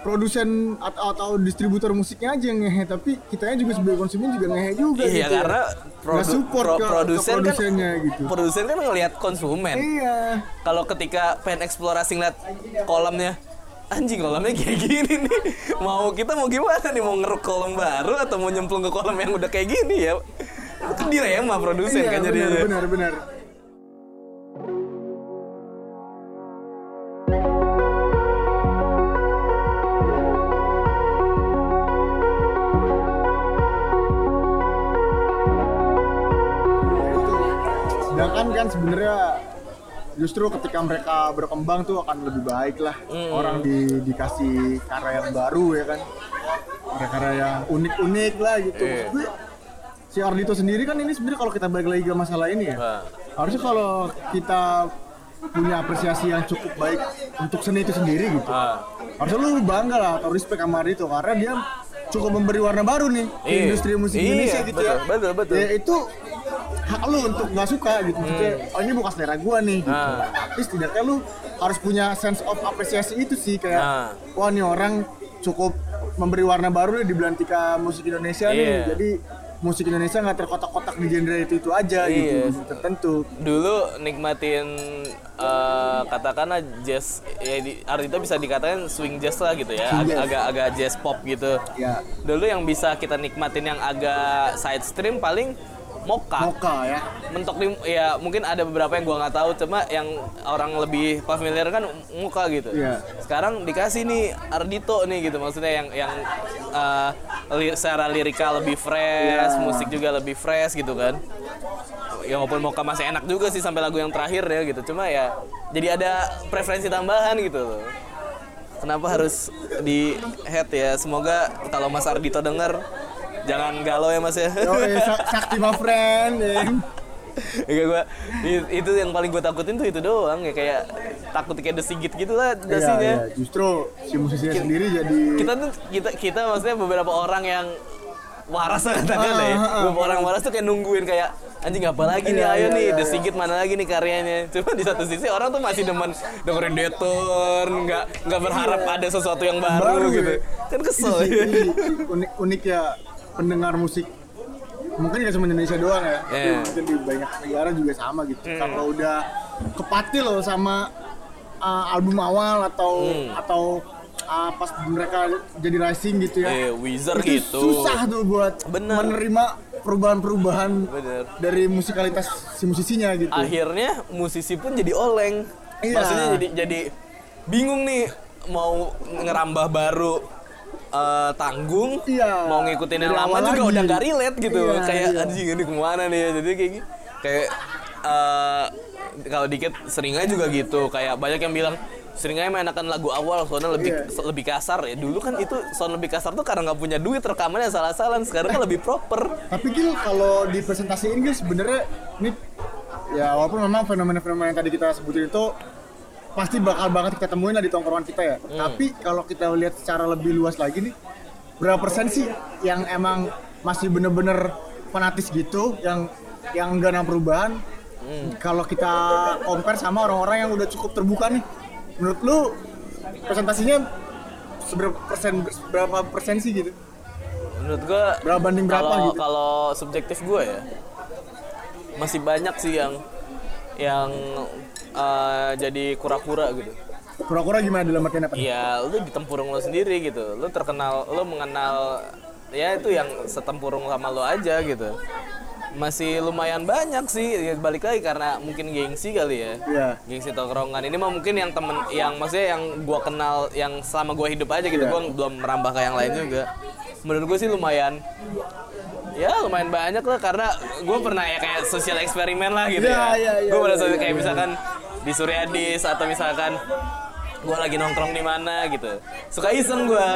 Speaker 1: produsen atau, atau distributor musiknya aja yang ngehe tapi kitanya juga sebagai konsumen juga ngehe juga
Speaker 2: Iya
Speaker 1: gitu.
Speaker 2: karena
Speaker 1: Nggak
Speaker 2: produ-
Speaker 1: support
Speaker 2: pro-
Speaker 1: ke, ke
Speaker 2: produsen kan
Speaker 1: produsennya gitu.
Speaker 2: produsen kan ngelihat konsumen.
Speaker 1: Iya.
Speaker 2: Kalau ketika pengen eksplorasi ngeliat kolamnya anjing kolamnya kayak gini nih. Mau kita mau gimana nih mau ngeruk kolam baru atau mau nyemplung ke kolam yang udah kayak gini ya? Itu kan dilema produsen
Speaker 1: Iya,
Speaker 2: kan
Speaker 1: benar,
Speaker 2: jadi.
Speaker 1: benar, benar. Sedangkan kan sebenarnya justru ketika mereka berkembang tuh akan lebih baik lah
Speaker 2: Hmm.
Speaker 1: orang di, dikasih karya yang baru ya kan karya-karya yang unik-unik lah gitu. Maksud gue, si Ardito sendiri kan ini sebenarnya kalau kita balik lagi ke masalah ini ya
Speaker 2: Nah,
Speaker 1: harusnya kalau kita punya apresiasi yang cukup baik untuk seni itu sendiri gitu
Speaker 2: ah,
Speaker 1: harusnya lu bangga lah atau respect sama Ardito karena dia cukup memberi warna baru nih
Speaker 2: Iya.
Speaker 1: industri musik
Speaker 2: Iya,
Speaker 1: Indonesia gitu ya
Speaker 2: betul, betul, betul.
Speaker 1: ya itu hak lu untuk nggak suka gitu Maksudnya, oh ini bukan selera gua nih gitu
Speaker 2: Hmm.
Speaker 1: tapi setidaknya lu harus punya sense of apresiasi itu sih kayak
Speaker 2: Nah.
Speaker 1: wah nih orang cukup memberi warna baru nih di belantika musik Indonesia nih
Speaker 2: Iya.
Speaker 1: jadi musik Indonesia nggak terkotak-kotak di genre itu itu aja
Speaker 2: Iya.
Speaker 1: gitu tertentu
Speaker 2: dulu nikmatin eh, katakanlah jazz ya di Ardito bisa dikatakan swing jazz lah gitu ya
Speaker 1: Swing
Speaker 2: agak
Speaker 1: jazz.
Speaker 2: agak agak jazz pop gitu
Speaker 1: ya
Speaker 2: dulu yang bisa kita nikmatin yang agak side stream paling Moka
Speaker 1: Moka ya.
Speaker 2: Mentok di ya mungkin ada beberapa yang gua nggak tahu cuma yang orang lebih familiar kan muka gitu.
Speaker 1: Iya.
Speaker 2: sekarang dikasih nih Ardito nih gitu maksudnya yang yang uh, li- secara lirika lebih fresh
Speaker 1: Iya.
Speaker 2: musik juga lebih fresh gitu kan. Ya walaupun Moka masih enak juga sih sampai lagu yang terakhir ya gitu cuma ya jadi ada preferensi tambahan gitu. Loh kenapa harus di head ya? Semoga kalau Mas Ardito denger jangan galau ya Mas ya
Speaker 1: Yo, eh, Sa- Sakti my friend ya. *laughs*
Speaker 2: Ya gua i- itu yang paling gue takutin tuh itu doang ya kayak takut kayak desigit gitu lah
Speaker 1: Iya,
Speaker 2: dasinya.
Speaker 1: iya. Justru si musisinya sendiri jadi
Speaker 2: Kita tuh kita kita maksudnya beberapa orang yang waras lah katakan lah ya.
Speaker 1: Ah, ah, ah.
Speaker 2: Beberapa orang waras tuh kayak nungguin kayak anjing apa lagi nih
Speaker 1: Iya,
Speaker 2: ayo
Speaker 1: iya,
Speaker 2: nih
Speaker 1: iya,
Speaker 2: The
Speaker 1: iya.
Speaker 2: Sigit mana lagi nih karyanya cuma di satu sisi orang tuh masih demen dengerin Deton nggak nggak berharap ada sesuatu yang baru,
Speaker 1: Baru,
Speaker 2: gitu
Speaker 1: ya.
Speaker 2: kan kesel
Speaker 1: Iya, iya. unik unik ya pendengar musik. Mungkin nggak cuma Indonesia doang ya.
Speaker 2: Iya.
Speaker 1: mungkin di banyak negara juga sama gitu. Kalau udah kepati loh sama uh, album awal atau atau uh, pas mereka jadi rising gitu ya.
Speaker 2: Eh, Wizard
Speaker 1: itu
Speaker 2: gitu.
Speaker 1: susah tuh buat
Speaker 2: Bener.
Speaker 1: menerima perubahan-perubahan dari musikalitas si musisinya gitu.
Speaker 2: Akhirnya musisi pun jadi oleng.
Speaker 1: Iya.
Speaker 2: maksudnya jadi jadi bingung nih mau ngerambah baru eh, tanggung
Speaker 1: Iya.
Speaker 2: mau ngikutin yang lama juga
Speaker 1: lagi.
Speaker 2: udah gak relate gitu
Speaker 1: Iya,
Speaker 2: kayak
Speaker 1: iya.
Speaker 2: anjing ini ke mana nih jadi kayak kayak eh, kalau dikit seringnya juga gitu kayak banyak yang bilang seringnya enakan lagu awal soalnya lebih
Speaker 1: Iya.
Speaker 2: lebih kasar ya dulu kan itu sound lebih kasar tuh karena nggak punya duit rekamannya salah-salah sekarang kan lebih proper
Speaker 1: Tapi Gil kalau di presentasiin Gil sebenarnya ini ya walaupun memang fenomena-fenomena yang tadi kita sebutin itu pasti bakal banget kita temuin lah di tongkrongan kita ya. Tapi kalau kita lihat secara lebih luas lagi nih, berapa persen sih yang emang masih bener-bener fanatis gitu, yang yang enggak ada perubahan? Kalau kita compare sama orang-orang yang udah cukup terbuka nih, menurut lu presentasinya seberapa persen berapa persen sih gitu?
Speaker 2: menurut gua
Speaker 1: Berapa banding berapa
Speaker 2: kalau
Speaker 1: gitu?
Speaker 2: kalau subjektif gue ya masih banyak sih yang yang eh, jadi kura-kura gitu
Speaker 1: Kura-kura gimana dalam artian apa?
Speaker 2: Iya, lu di tempurung lo sendiri gitu. Lu terkenal, lu mengenal ya itu yang setempurung sama lo aja gitu. Masih lumayan banyak sih, ya balik lagi karena mungkin gengsi kali ya.
Speaker 1: Iya.
Speaker 2: Gengsi tongkrongan ini mah mungkin yang temen, yang maksudnya yang gua kenal, yang selama gua hidup aja gitu,
Speaker 1: Iya.
Speaker 2: gua belum merambah ke yang lain juga. Menurut gue sih lumayan, ya lumayan banyak lah karena gue pernah ya kayak sosial eksperimen lah gitu
Speaker 1: Iya,
Speaker 2: ya.
Speaker 1: iya, iya,
Speaker 2: gue pernah
Speaker 1: iya,
Speaker 2: kayak
Speaker 1: iya.
Speaker 2: misalkan di Suryadis atau misalkan gue lagi nongkrong di mana gitu. Suka iseng gue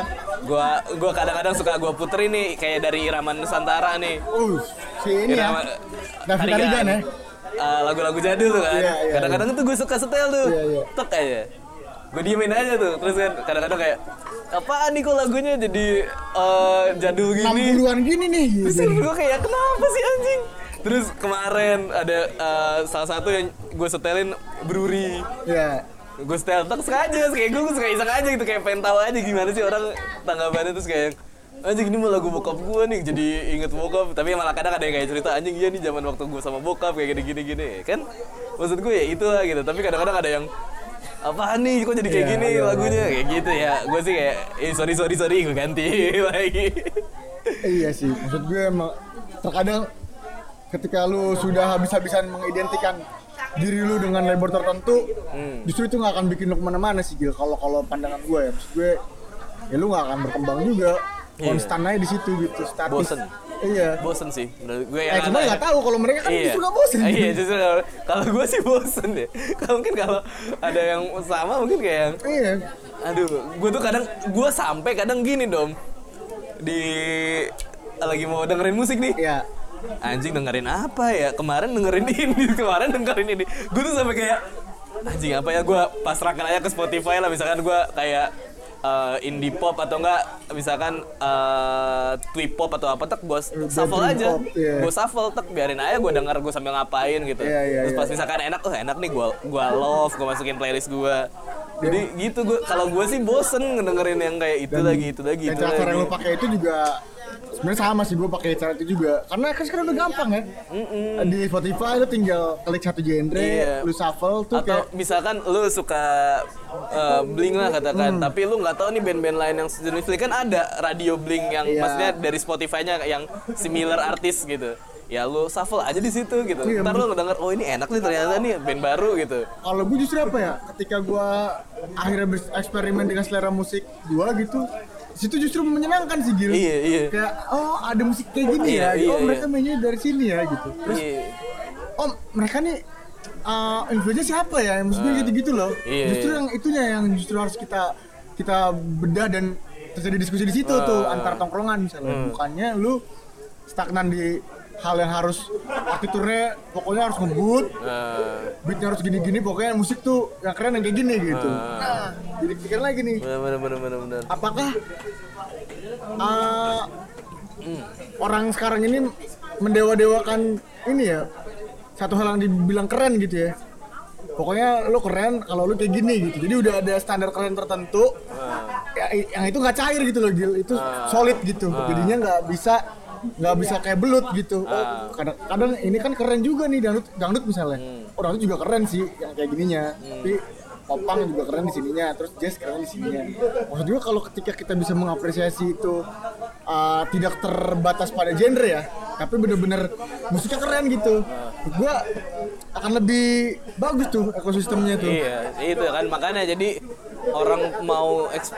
Speaker 2: gue gue kadang-kadang suka gue puterin nih kayak dari irama nusantara nih.
Speaker 1: Uh, si ini ya.
Speaker 2: irama
Speaker 1: David Tarigan. Ya.
Speaker 2: Eh, lagu-lagu jadul tuh kan. Kadang-kadang tuh gue suka setel tuh. Tek aja gue diemin aja tuh terus kan kadang-kadang kayak apaan nih kok lagunya jadi eh, jadul gini
Speaker 1: 60-an gini nih
Speaker 2: Terus
Speaker 1: gitu.
Speaker 2: gue kayak kenapa sih anjing? Terus kemarin ada eh, salah satu yang gue setelin Bruri.
Speaker 1: Ya.
Speaker 2: Gue setel tak sengaja, kayak gue suka iseng aja gitu kayak pengen tahu aja gimana sih orang tanggapannya terus kayak anjing ini mah lagu bokap gue nih jadi inget bokap tapi malah kadang ada yang kayak cerita anjing iya nih zaman waktu gue sama bokap kayak gini gini gini kan maksud gue ya itu lah gitu tapi kadang-kadang ada yang apaan nih kok jadi kayak
Speaker 1: Iya,
Speaker 2: gini
Speaker 1: iya,
Speaker 2: lagunya kayak gitu ya gue sih kayak eh sorry sorry sorry gue ganti *laughs* lagi
Speaker 1: Iya sih, maksud gue emang terkadang ketika lu sudah habis-habisan mengidentikan diri lu dengan label tertentu,
Speaker 2: Hmm.
Speaker 1: justru itu nggak akan bikin lu ke mana-mana sih Gil. Kalau kalau pandangan gue ya, maksud gue ya lu nggak akan berkembang juga.
Speaker 2: Iya.
Speaker 1: Konstan aja di situ gitu, statis.
Speaker 2: Bosen.
Speaker 1: Iya.
Speaker 2: bosen sih menurut gue
Speaker 1: Eh,
Speaker 2: yang
Speaker 1: cuma
Speaker 2: ada-
Speaker 1: nggak tahu kalau mereka kan justru nggak bosen.
Speaker 2: Iya,
Speaker 1: gitu.
Speaker 2: justru kalau, kalau gue sih bosen deh. *laughs* Kalau mungkin kalau ada yang sama mungkin kayak yang
Speaker 1: Iya.
Speaker 2: aduh, gue tuh kadang gue sampai kadang gini dong di lagi mau dengerin musik nih.
Speaker 1: Iya.
Speaker 2: Anjing dengerin apa ya? Kemarin dengerin *laughs* ini, kemarin dengerin ini. Gue tuh sampai kayak anjing apa ya? Gue pasrahkan aja ke Spotify lah. Misalkan gue kayak eh, indie pop atau enggak misalkan eh twee pop atau apa tak gue shuffle
Speaker 1: dream
Speaker 2: aja.
Speaker 1: pop, iya.
Speaker 2: gue shuffle tak biarin aja gue denger gue sambil ngapain gitu.
Speaker 1: Iya, iya,
Speaker 2: terus
Speaker 1: iya.
Speaker 2: pas misalkan enak oh enak nih gue gua love gue masukin playlist gue jadi gitu gue kalau gue sih bosen ngedengerin yang kayak itu lagi itu lagi
Speaker 1: Dan
Speaker 2: itu
Speaker 1: cara-cara yang
Speaker 2: lagi.
Speaker 1: lu pakai itu juga sebenarnya sama sih gue pakai cara itu juga. Karena kan sekarang udah gampang ya. Di Spotify lu tinggal klik satu genre
Speaker 2: Iya.
Speaker 1: lu shuffle tuh
Speaker 2: atau
Speaker 1: kayak
Speaker 2: misalkan lu suka uh, bling lah katakan
Speaker 1: Hmm.
Speaker 2: tapi lu nggak tahu nih band-band lain yang sejenis bling kan ada radio bling yang
Speaker 1: Iya.
Speaker 2: maksudnya dari Spotify-nya yang similar artis gitu. Ya lu shuffle aja di situ gitu.
Speaker 1: Iya,
Speaker 2: ntar lu ngedenger oh ini enak nih ternyata nih band baru gitu.
Speaker 1: Kalau gue justru apa ya ketika gue akhirnya bereksperimen dengan selera musik gue gitu situ justru menyenangkan sih Gil.
Speaker 2: Iya iya.
Speaker 1: Kayak oh ada musik kayak gini
Speaker 2: Iya,
Speaker 1: ya
Speaker 2: iya,
Speaker 1: oh mereka
Speaker 2: iya.
Speaker 1: mainnya dari sini ya gitu. Terus
Speaker 2: iya.
Speaker 1: oh mereka nih uh, influence siapa ya? Maksudnya gitu gitu loh.
Speaker 2: Iya,
Speaker 1: justru
Speaker 2: iya.
Speaker 1: yang itunya yang justru harus kita kita bedah dan terjadi diskusi di situ tuh antar tongkrongan misalnya.
Speaker 2: Hmm.
Speaker 1: bukannya lu stagnan di hal yang harus partiturnya pokoknya harus ngebut
Speaker 2: Nah,
Speaker 1: beatnya harus gini-gini pokoknya musik tuh yang keren yang kayak gini gitu. Nah jadi pikir lagi nih.
Speaker 2: Bener bener bener bener
Speaker 1: apakah uh, orang sekarang ini mendewa-dewakan ini ya? Satu hal yang dibilang keren gitu ya. Pokoknya lo keren kalau lo kayak gini gitu. Jadi udah ada standar keren tertentu ya, yang itu nggak cair gitu loh Gil. Itu solid gitu. Jadinya nggak bisa nggak bisa kayak belut gitu. Oh, kadang, kadang ini kan keren juga nih dangdut dangdut misalnya. Oh dangdut juga keren sih yang kayak gininya. Tapi popang juga keren di sininya terus jazz keren di sininya. Maksud juga kalau ketika kita bisa mengapresiasi itu uh, tidak terbatas pada genre ya tapi bener-bener musiknya keren gitu. Gua akan lebih bagus tuh ekosistemnya tuh.
Speaker 2: Iya, itu kan. Makanya jadi orang mau eks,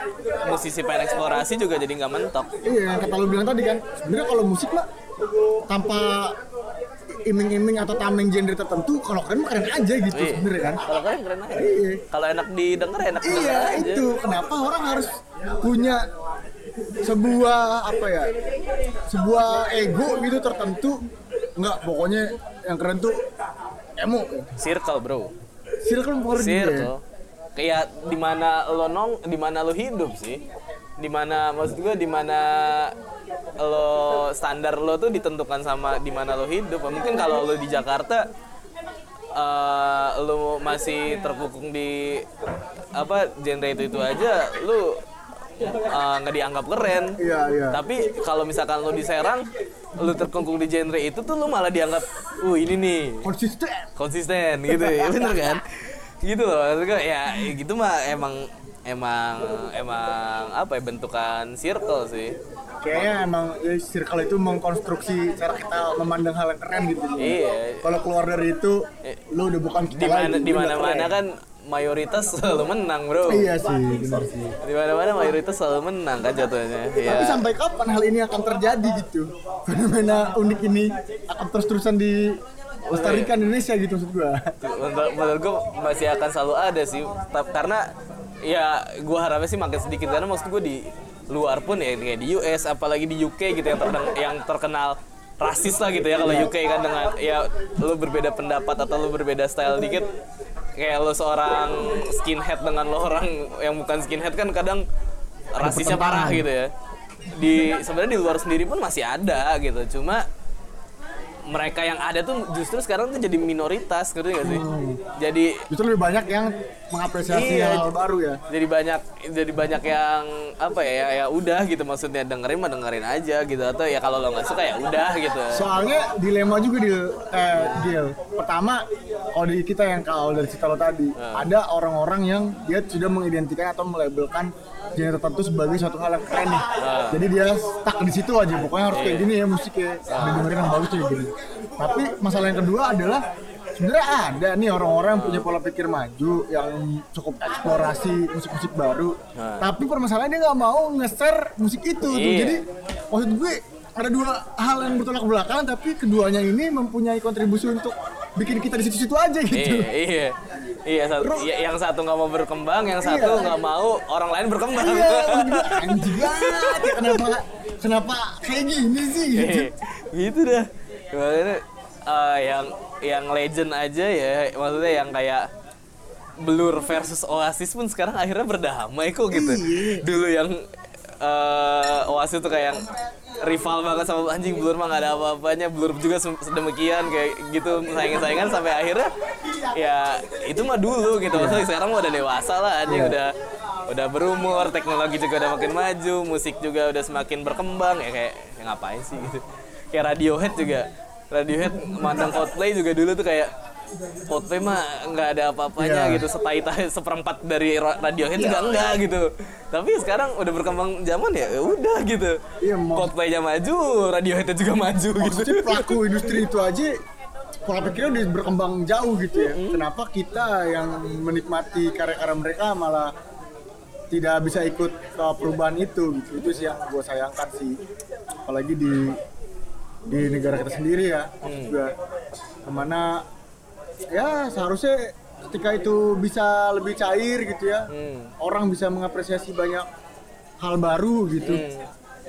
Speaker 2: musisi pengen eksplorasi juga jadi nggak mentok.
Speaker 1: Iya, yang kata lu bilang tadi kan, sebenarnya kalau musik lah tanpa iming-iming atau tameng genre tertentu, kalau keren mah keren aja gitu
Speaker 2: Iya.
Speaker 1: sebenarnya kan.
Speaker 2: Kalau keren keren aja.
Speaker 1: Iya.
Speaker 2: Kalau enak didengar enak didengar
Speaker 1: Iya
Speaker 2: aja.
Speaker 1: itu kenapa orang harus punya sebuah apa ya sebuah ego gitu tertentu nggak pokoknya yang keren tuh emo
Speaker 2: Circle bro.
Speaker 1: circle ya
Speaker 2: Circle. Kayak di mana lo nong, di mana lo hidup sih. Di mana maksud gue di mana lo standar lo tuh ditentukan sama di mana lo hidup. Mungkin kalau lo di Jakarta eh lo masih terkukung di apa genre itu itu aja, lo eh, nggak dianggap keren.
Speaker 1: iya iya
Speaker 2: Tapi kalau misalkan lo di Serang, lo terkungkung di genre itu tuh lo malah dianggap, uh ini nih
Speaker 1: konsisten
Speaker 2: konsisten gitu ya bener kan *laughs* gitu loh maksudnya ya gitu mah emang emang emang apa ya bentukan circle sih.
Speaker 1: Kayaknya emang ya, circle itu mengkonstruksi cara kita memandang hal yang keren gitu.
Speaker 2: Iya.
Speaker 1: Kalau keluar dari itu lu udah bukan kita
Speaker 2: di mana
Speaker 1: lagi,
Speaker 2: di mana mana kan mayoritas selalu menang bro.
Speaker 1: Iya sih benar sih.
Speaker 2: Di mana mana mayoritas selalu menang kan jatuhnya. Ya
Speaker 1: Tapi sampai kapan hal ini akan terjadi gitu? Fenomena unik ini akan terus-terusan dilestarikan Indonesia gitu maksud gua.
Speaker 2: menurut, menurut gue masih akan selalu ada sih. Karena ya gue harapnya sih makin sedikit. Karena maksud gue di luar pun ya kayak di US apalagi di UK gitu yang terkenal, yang terkenal rasis lah gitu ya kalau UK kan dengan ya lu berbeda pendapat atau lu berbeda style dikit kayak lu seorang skinhead dengan lo orang yang bukan skinhead kan kadang rasisnya parah gitu ya. Di sebenarnya di luar sendiri pun masih ada gitu. Cuma mereka yang ada tuh justru sekarang tuh jadi minoritas ngerti gak sih? Jadi
Speaker 1: Justru lebih banyak yang mengapresiasi
Speaker 2: Iya.
Speaker 1: hal baru ya.
Speaker 2: jadi banyak jadi banyak yang apa ya ya, ya udah gitu maksudnya dengerin mah dengerin aja gitu atau ya kalau lo nggak suka ya udah gitu.
Speaker 1: Soalnya dilema juga di eh, Gil. Pertama, kalau di kita yang kalau dari cerita lo tadi, ada orang-orang yang dia sudah mengidentikan atau melabelkan genre tertentu sebagai suatu hal yang keren nih. Jadi dia stuck di situ aja. Pokoknya harus kayak gini ya musiknya. Dengerin yang bagus tuh kayak gini. Tapi masalah yang kedua adalah sebenarnya ada nih orang-orang yang punya pola pikir maju yang cukup eksplorasi musik-musik baru. Tapi permasalahannya dia nggak mau nge-share musik itu tuh.
Speaker 2: Iya.
Speaker 1: Jadi maksud gue ada dua hal yang bertolak belakang tapi keduanya ini mempunyai kontribusi untuk bikin kita di situ-situ aja gitu.
Speaker 2: Iya, iya. Iya, satu, ya, yang satu nggak mau berkembang, yang satu
Speaker 1: Iya.
Speaker 2: nggak mau orang lain berkembang.
Speaker 1: Iya, *laughs* anjing banget ya kenapa kenapa kayak gini sih gitu.
Speaker 2: Iya, gitu dah. Makanya eh, yang yang legend aja ya, maksudnya yang kayak Blur versus Oasis pun sekarang akhirnya berdamai kok gitu.
Speaker 1: Iya.
Speaker 2: Dulu yang eh, Oasis tuh kayak rival banget sama anjing Blur mah gak ada apa-apanya. Blur juga se- sedemikian kayak gitu saingan-saingan sampai akhirnya ya itu mah dulu gitu. Maksudnya sekarang udah dewasa lah anjing
Speaker 1: Iya.
Speaker 2: udah udah berumur teknologi juga udah makin maju musik juga udah semakin berkembang ya kayak ya ngapain sih gitu. Kayak Radiohead juga. Radiohead mandang Coldplay juga dulu tuh kayak Coldplay mah nggak ada apa-apanya
Speaker 1: Iya.
Speaker 2: gitu setai-tai seperempat dari ra- Radiohead juga enggak gitu tapi sekarang udah berkembang zaman ya ya udah gitu
Speaker 1: Iya, mau-
Speaker 2: Coldplay-nya maju Radiohead juga maju gitu
Speaker 1: Maksudnya pelaku industri itu aja pola pikirnya udah berkembang jauh gitu ya. Kenapa kita yang menikmati karya-karya mereka malah tidak bisa ikut uh, perubahan itu gitu. Itu sih yang gue sayangkan sih. Apalagi di di negara kita sendiri ya. Juga ke mana ya seharusnya ketika itu bisa lebih cair gitu ya. Orang bisa mengapresiasi banyak hal baru gitu.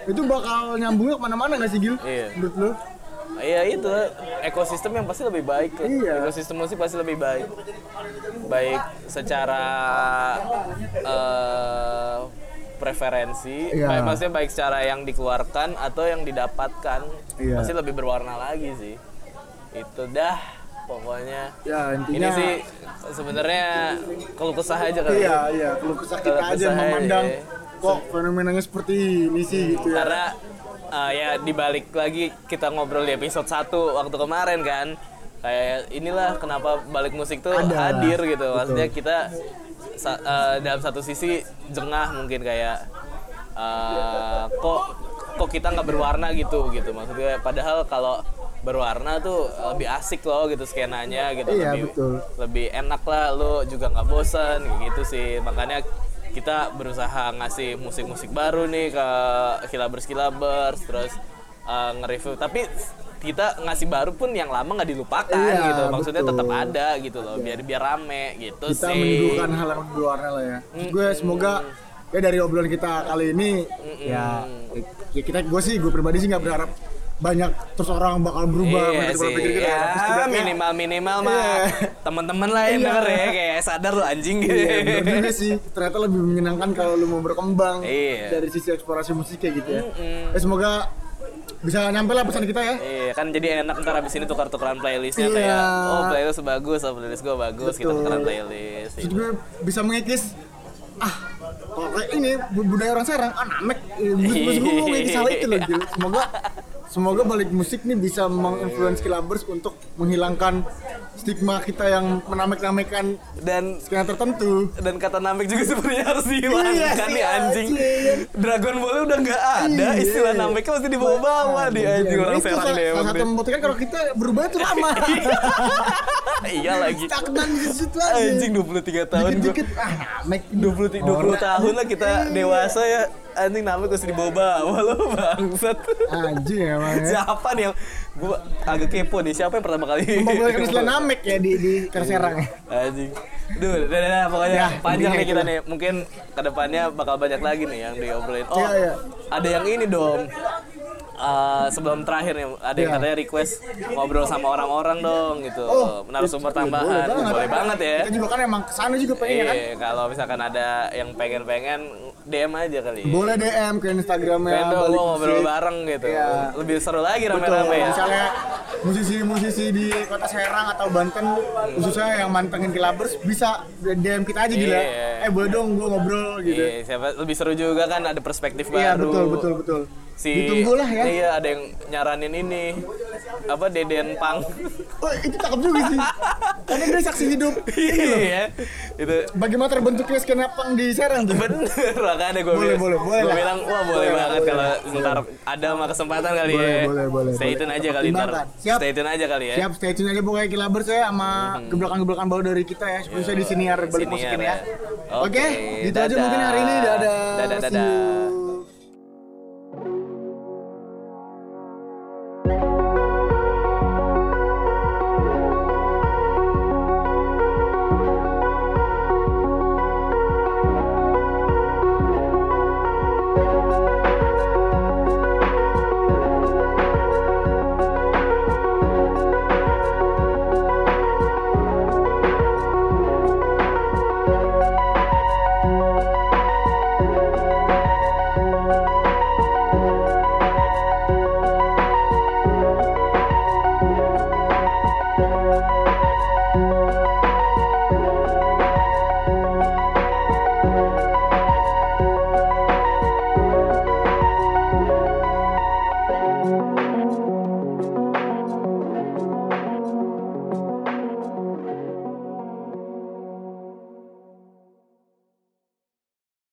Speaker 1: Itu bakal nyambungnya ke mana-mana gak sih Gil?
Speaker 2: Iya.
Speaker 1: Menurut lu?
Speaker 2: Iya itu ekosistem yang pasti lebih baik.
Speaker 1: Iya.
Speaker 2: Ekosistem musik pasti lebih baik. Baik secara eh, preferensi,
Speaker 1: Iya.
Speaker 2: baik maksudnya baik secara yang dikeluarkan atau yang didapatkan,
Speaker 1: Iya.
Speaker 2: pasti lebih berwarna lagi sih. Itu dah pokoknya.
Speaker 1: Ya intinya.
Speaker 2: Ini sih sebenarnya kalau kesah aja kali.
Speaker 1: Iya iya. Kalau kesah kita
Speaker 2: kesah aja,
Speaker 1: memandang
Speaker 2: ya.
Speaker 1: kok fenomenanya seperti ini sih gitu ya.
Speaker 2: Karena uh, ya dibalik lagi kita ngobrol di episode 1 waktu kemarin kan. Kayak inilah kenapa balik musik tuh
Speaker 1: Ada.
Speaker 2: hadir gitu. Maksudnya kita sa- uh, dalam satu sisi jengah mungkin kayak uh, kok kok kita nggak berwarna gitu gitu. Maksudnya padahal kalau berwarna tuh lebih asik loh gitu skenanya gitu.
Speaker 1: Iya,
Speaker 2: lebih
Speaker 1: betul.
Speaker 2: lebih enak lah lu juga nggak bosan gitu sih. Makanya kita berusaha ngasih musik-musik baru nih ke kilabers kilabers terus uh, nge-review. Tapi kita ngasih baru pun yang lama nggak dilupakan
Speaker 1: Iya,
Speaker 2: gitu. Maksudnya
Speaker 1: betul.
Speaker 2: tetap ada gitu loh biar biar rame gitu
Speaker 1: kita
Speaker 2: sih.
Speaker 1: menimbulkan hal yang berwarna lah ya. Terus gue semoga ya dari obrolan kita kali ini ya, ya kita gue sih gue pribadi sih nggak berharap banyak terus orang bakal berubah
Speaker 2: Iya sih,
Speaker 1: pikir kita.
Speaker 2: ya,
Speaker 1: Tapi setidaknya-
Speaker 2: minimal minimal mah
Speaker 1: Iya.
Speaker 2: teman-teman lah yang
Speaker 1: Iya.
Speaker 2: denger ya kayak sadar lu anjing gitu.
Speaker 1: Iya, bener sih. Ternyata lebih menyenangkan kalau lu mau berkembang
Speaker 2: Iya.
Speaker 1: dari sisi eksplorasi musik kayak gitu ya. Ya, semoga bisa nyampe lah pesan kita ya.
Speaker 2: Iya kan jadi enak ntar abis ini tukar-tukaran playlistnya
Speaker 1: Iya.
Speaker 2: kayak oh playlist bagus, oh playlist gue bagus, kita
Speaker 1: Betul.
Speaker 2: tukaran playlist.
Speaker 1: Gue bisa mengikis ah kalau kayak ini bu- budaya orang Serang ah namek Eh, gue gue mau mengikis hal itu loh semoga semoga balik musik nih bisa menginfluence kilabers untuk menghilangkan stigma kita yang menamek-namekan
Speaker 2: Dan
Speaker 1: skena tertentu
Speaker 2: dan kata namek juga sebenarnya harus dihilangkan
Speaker 1: Iya
Speaker 2: nih anjing.
Speaker 1: anjing.
Speaker 2: Dragon Ball udah nggak ada,
Speaker 1: Iya.
Speaker 2: istilah nameknya masih dibawa-bawa di anjing orang serang deh.
Speaker 1: salah satu membuktikan kalau kita berubah itu lama *laughs*
Speaker 2: iya lagi.
Speaker 1: stagnan di situ aja
Speaker 2: Anjing 23 tahun gue.
Speaker 1: ah namek
Speaker 2: 20 20 tahun lah kita dewasa ya anjing namek masih dibawa-bawa lo bangsat.
Speaker 1: anjing emang ya
Speaker 2: Siapa nih yang gue agak kepo nih siapa yang pertama kali
Speaker 1: memperbolehkan istilah namek ya di di Kerserang ya
Speaker 2: Anjing. Duh, udah, udah, pokoknya
Speaker 1: Ya,
Speaker 2: panjang nih kita nih. Mungkin ke depannya bakal banyak lagi nih yang diobrolin. Oh,
Speaker 1: Iya, iya.
Speaker 2: ada yang ini dong. Eh, sebelum terakhir nih, ada yang
Speaker 1: Iya.
Speaker 2: katanya request ngobrol sama orang-orang dong gitu.
Speaker 1: Oh,
Speaker 2: Narasumber
Speaker 1: iya,
Speaker 2: tambahan.
Speaker 1: boleh
Speaker 2: Boleh,
Speaker 1: banget.
Speaker 2: ya.
Speaker 1: kita juga kan emang ke sana juga pengen ya kan
Speaker 2: Iya, kalau misalkan ada yang pengen-pengen DM aja kali.
Speaker 1: boleh DM ke Instagramnya
Speaker 2: Pengen dong gua ngobrol bareng gitu.
Speaker 1: Iya.
Speaker 2: Lebih seru lagi rame-rame ya.
Speaker 1: misalnya musisi-musisi di kota Serang atau Banten khususnya yang mantengin kilabers bisa DM kita aja gila
Speaker 2: Iya.
Speaker 1: eh boleh dong gua ngobrol gitu
Speaker 2: Iya, siapa lebih seru juga kan ada perspektif
Speaker 1: iya
Speaker 2: baru.
Speaker 1: betul betul betul
Speaker 2: si
Speaker 1: ditunggu lah ya
Speaker 2: Iya, ada yang nyaranin ini apa Deden Pang.
Speaker 1: oh itu cakep juga sih karena dia saksi hidup
Speaker 2: Iya. itu
Speaker 1: bagaimana terbentuknya skena pang di Serang tuh
Speaker 2: bener makanya gue
Speaker 1: Boleh,
Speaker 2: bilang,
Speaker 1: boleh, boleh
Speaker 2: gue bilang wah boleh,
Speaker 1: Boleh
Speaker 2: banget
Speaker 1: boleh
Speaker 2: kalau
Speaker 1: lah.
Speaker 2: ntar ada mah kesempatan kali
Speaker 1: Boleh,
Speaker 2: ya
Speaker 1: boleh, boleh,
Speaker 2: stay
Speaker 1: boleh.
Speaker 2: tune aja kali ntar.
Speaker 1: Siap.
Speaker 2: stay tune aja kali ya
Speaker 1: Siap, stay tune aja pokoknya kilabers ya sama gebrakan-gebrakan baru dari kita ya. Khususnya di siniar balik masukin
Speaker 2: ya.
Speaker 1: ya. Oke,
Speaker 2: Oke,
Speaker 1: gitu aja mungkin hari ini. Dadah.
Speaker 2: Dadah, dadah.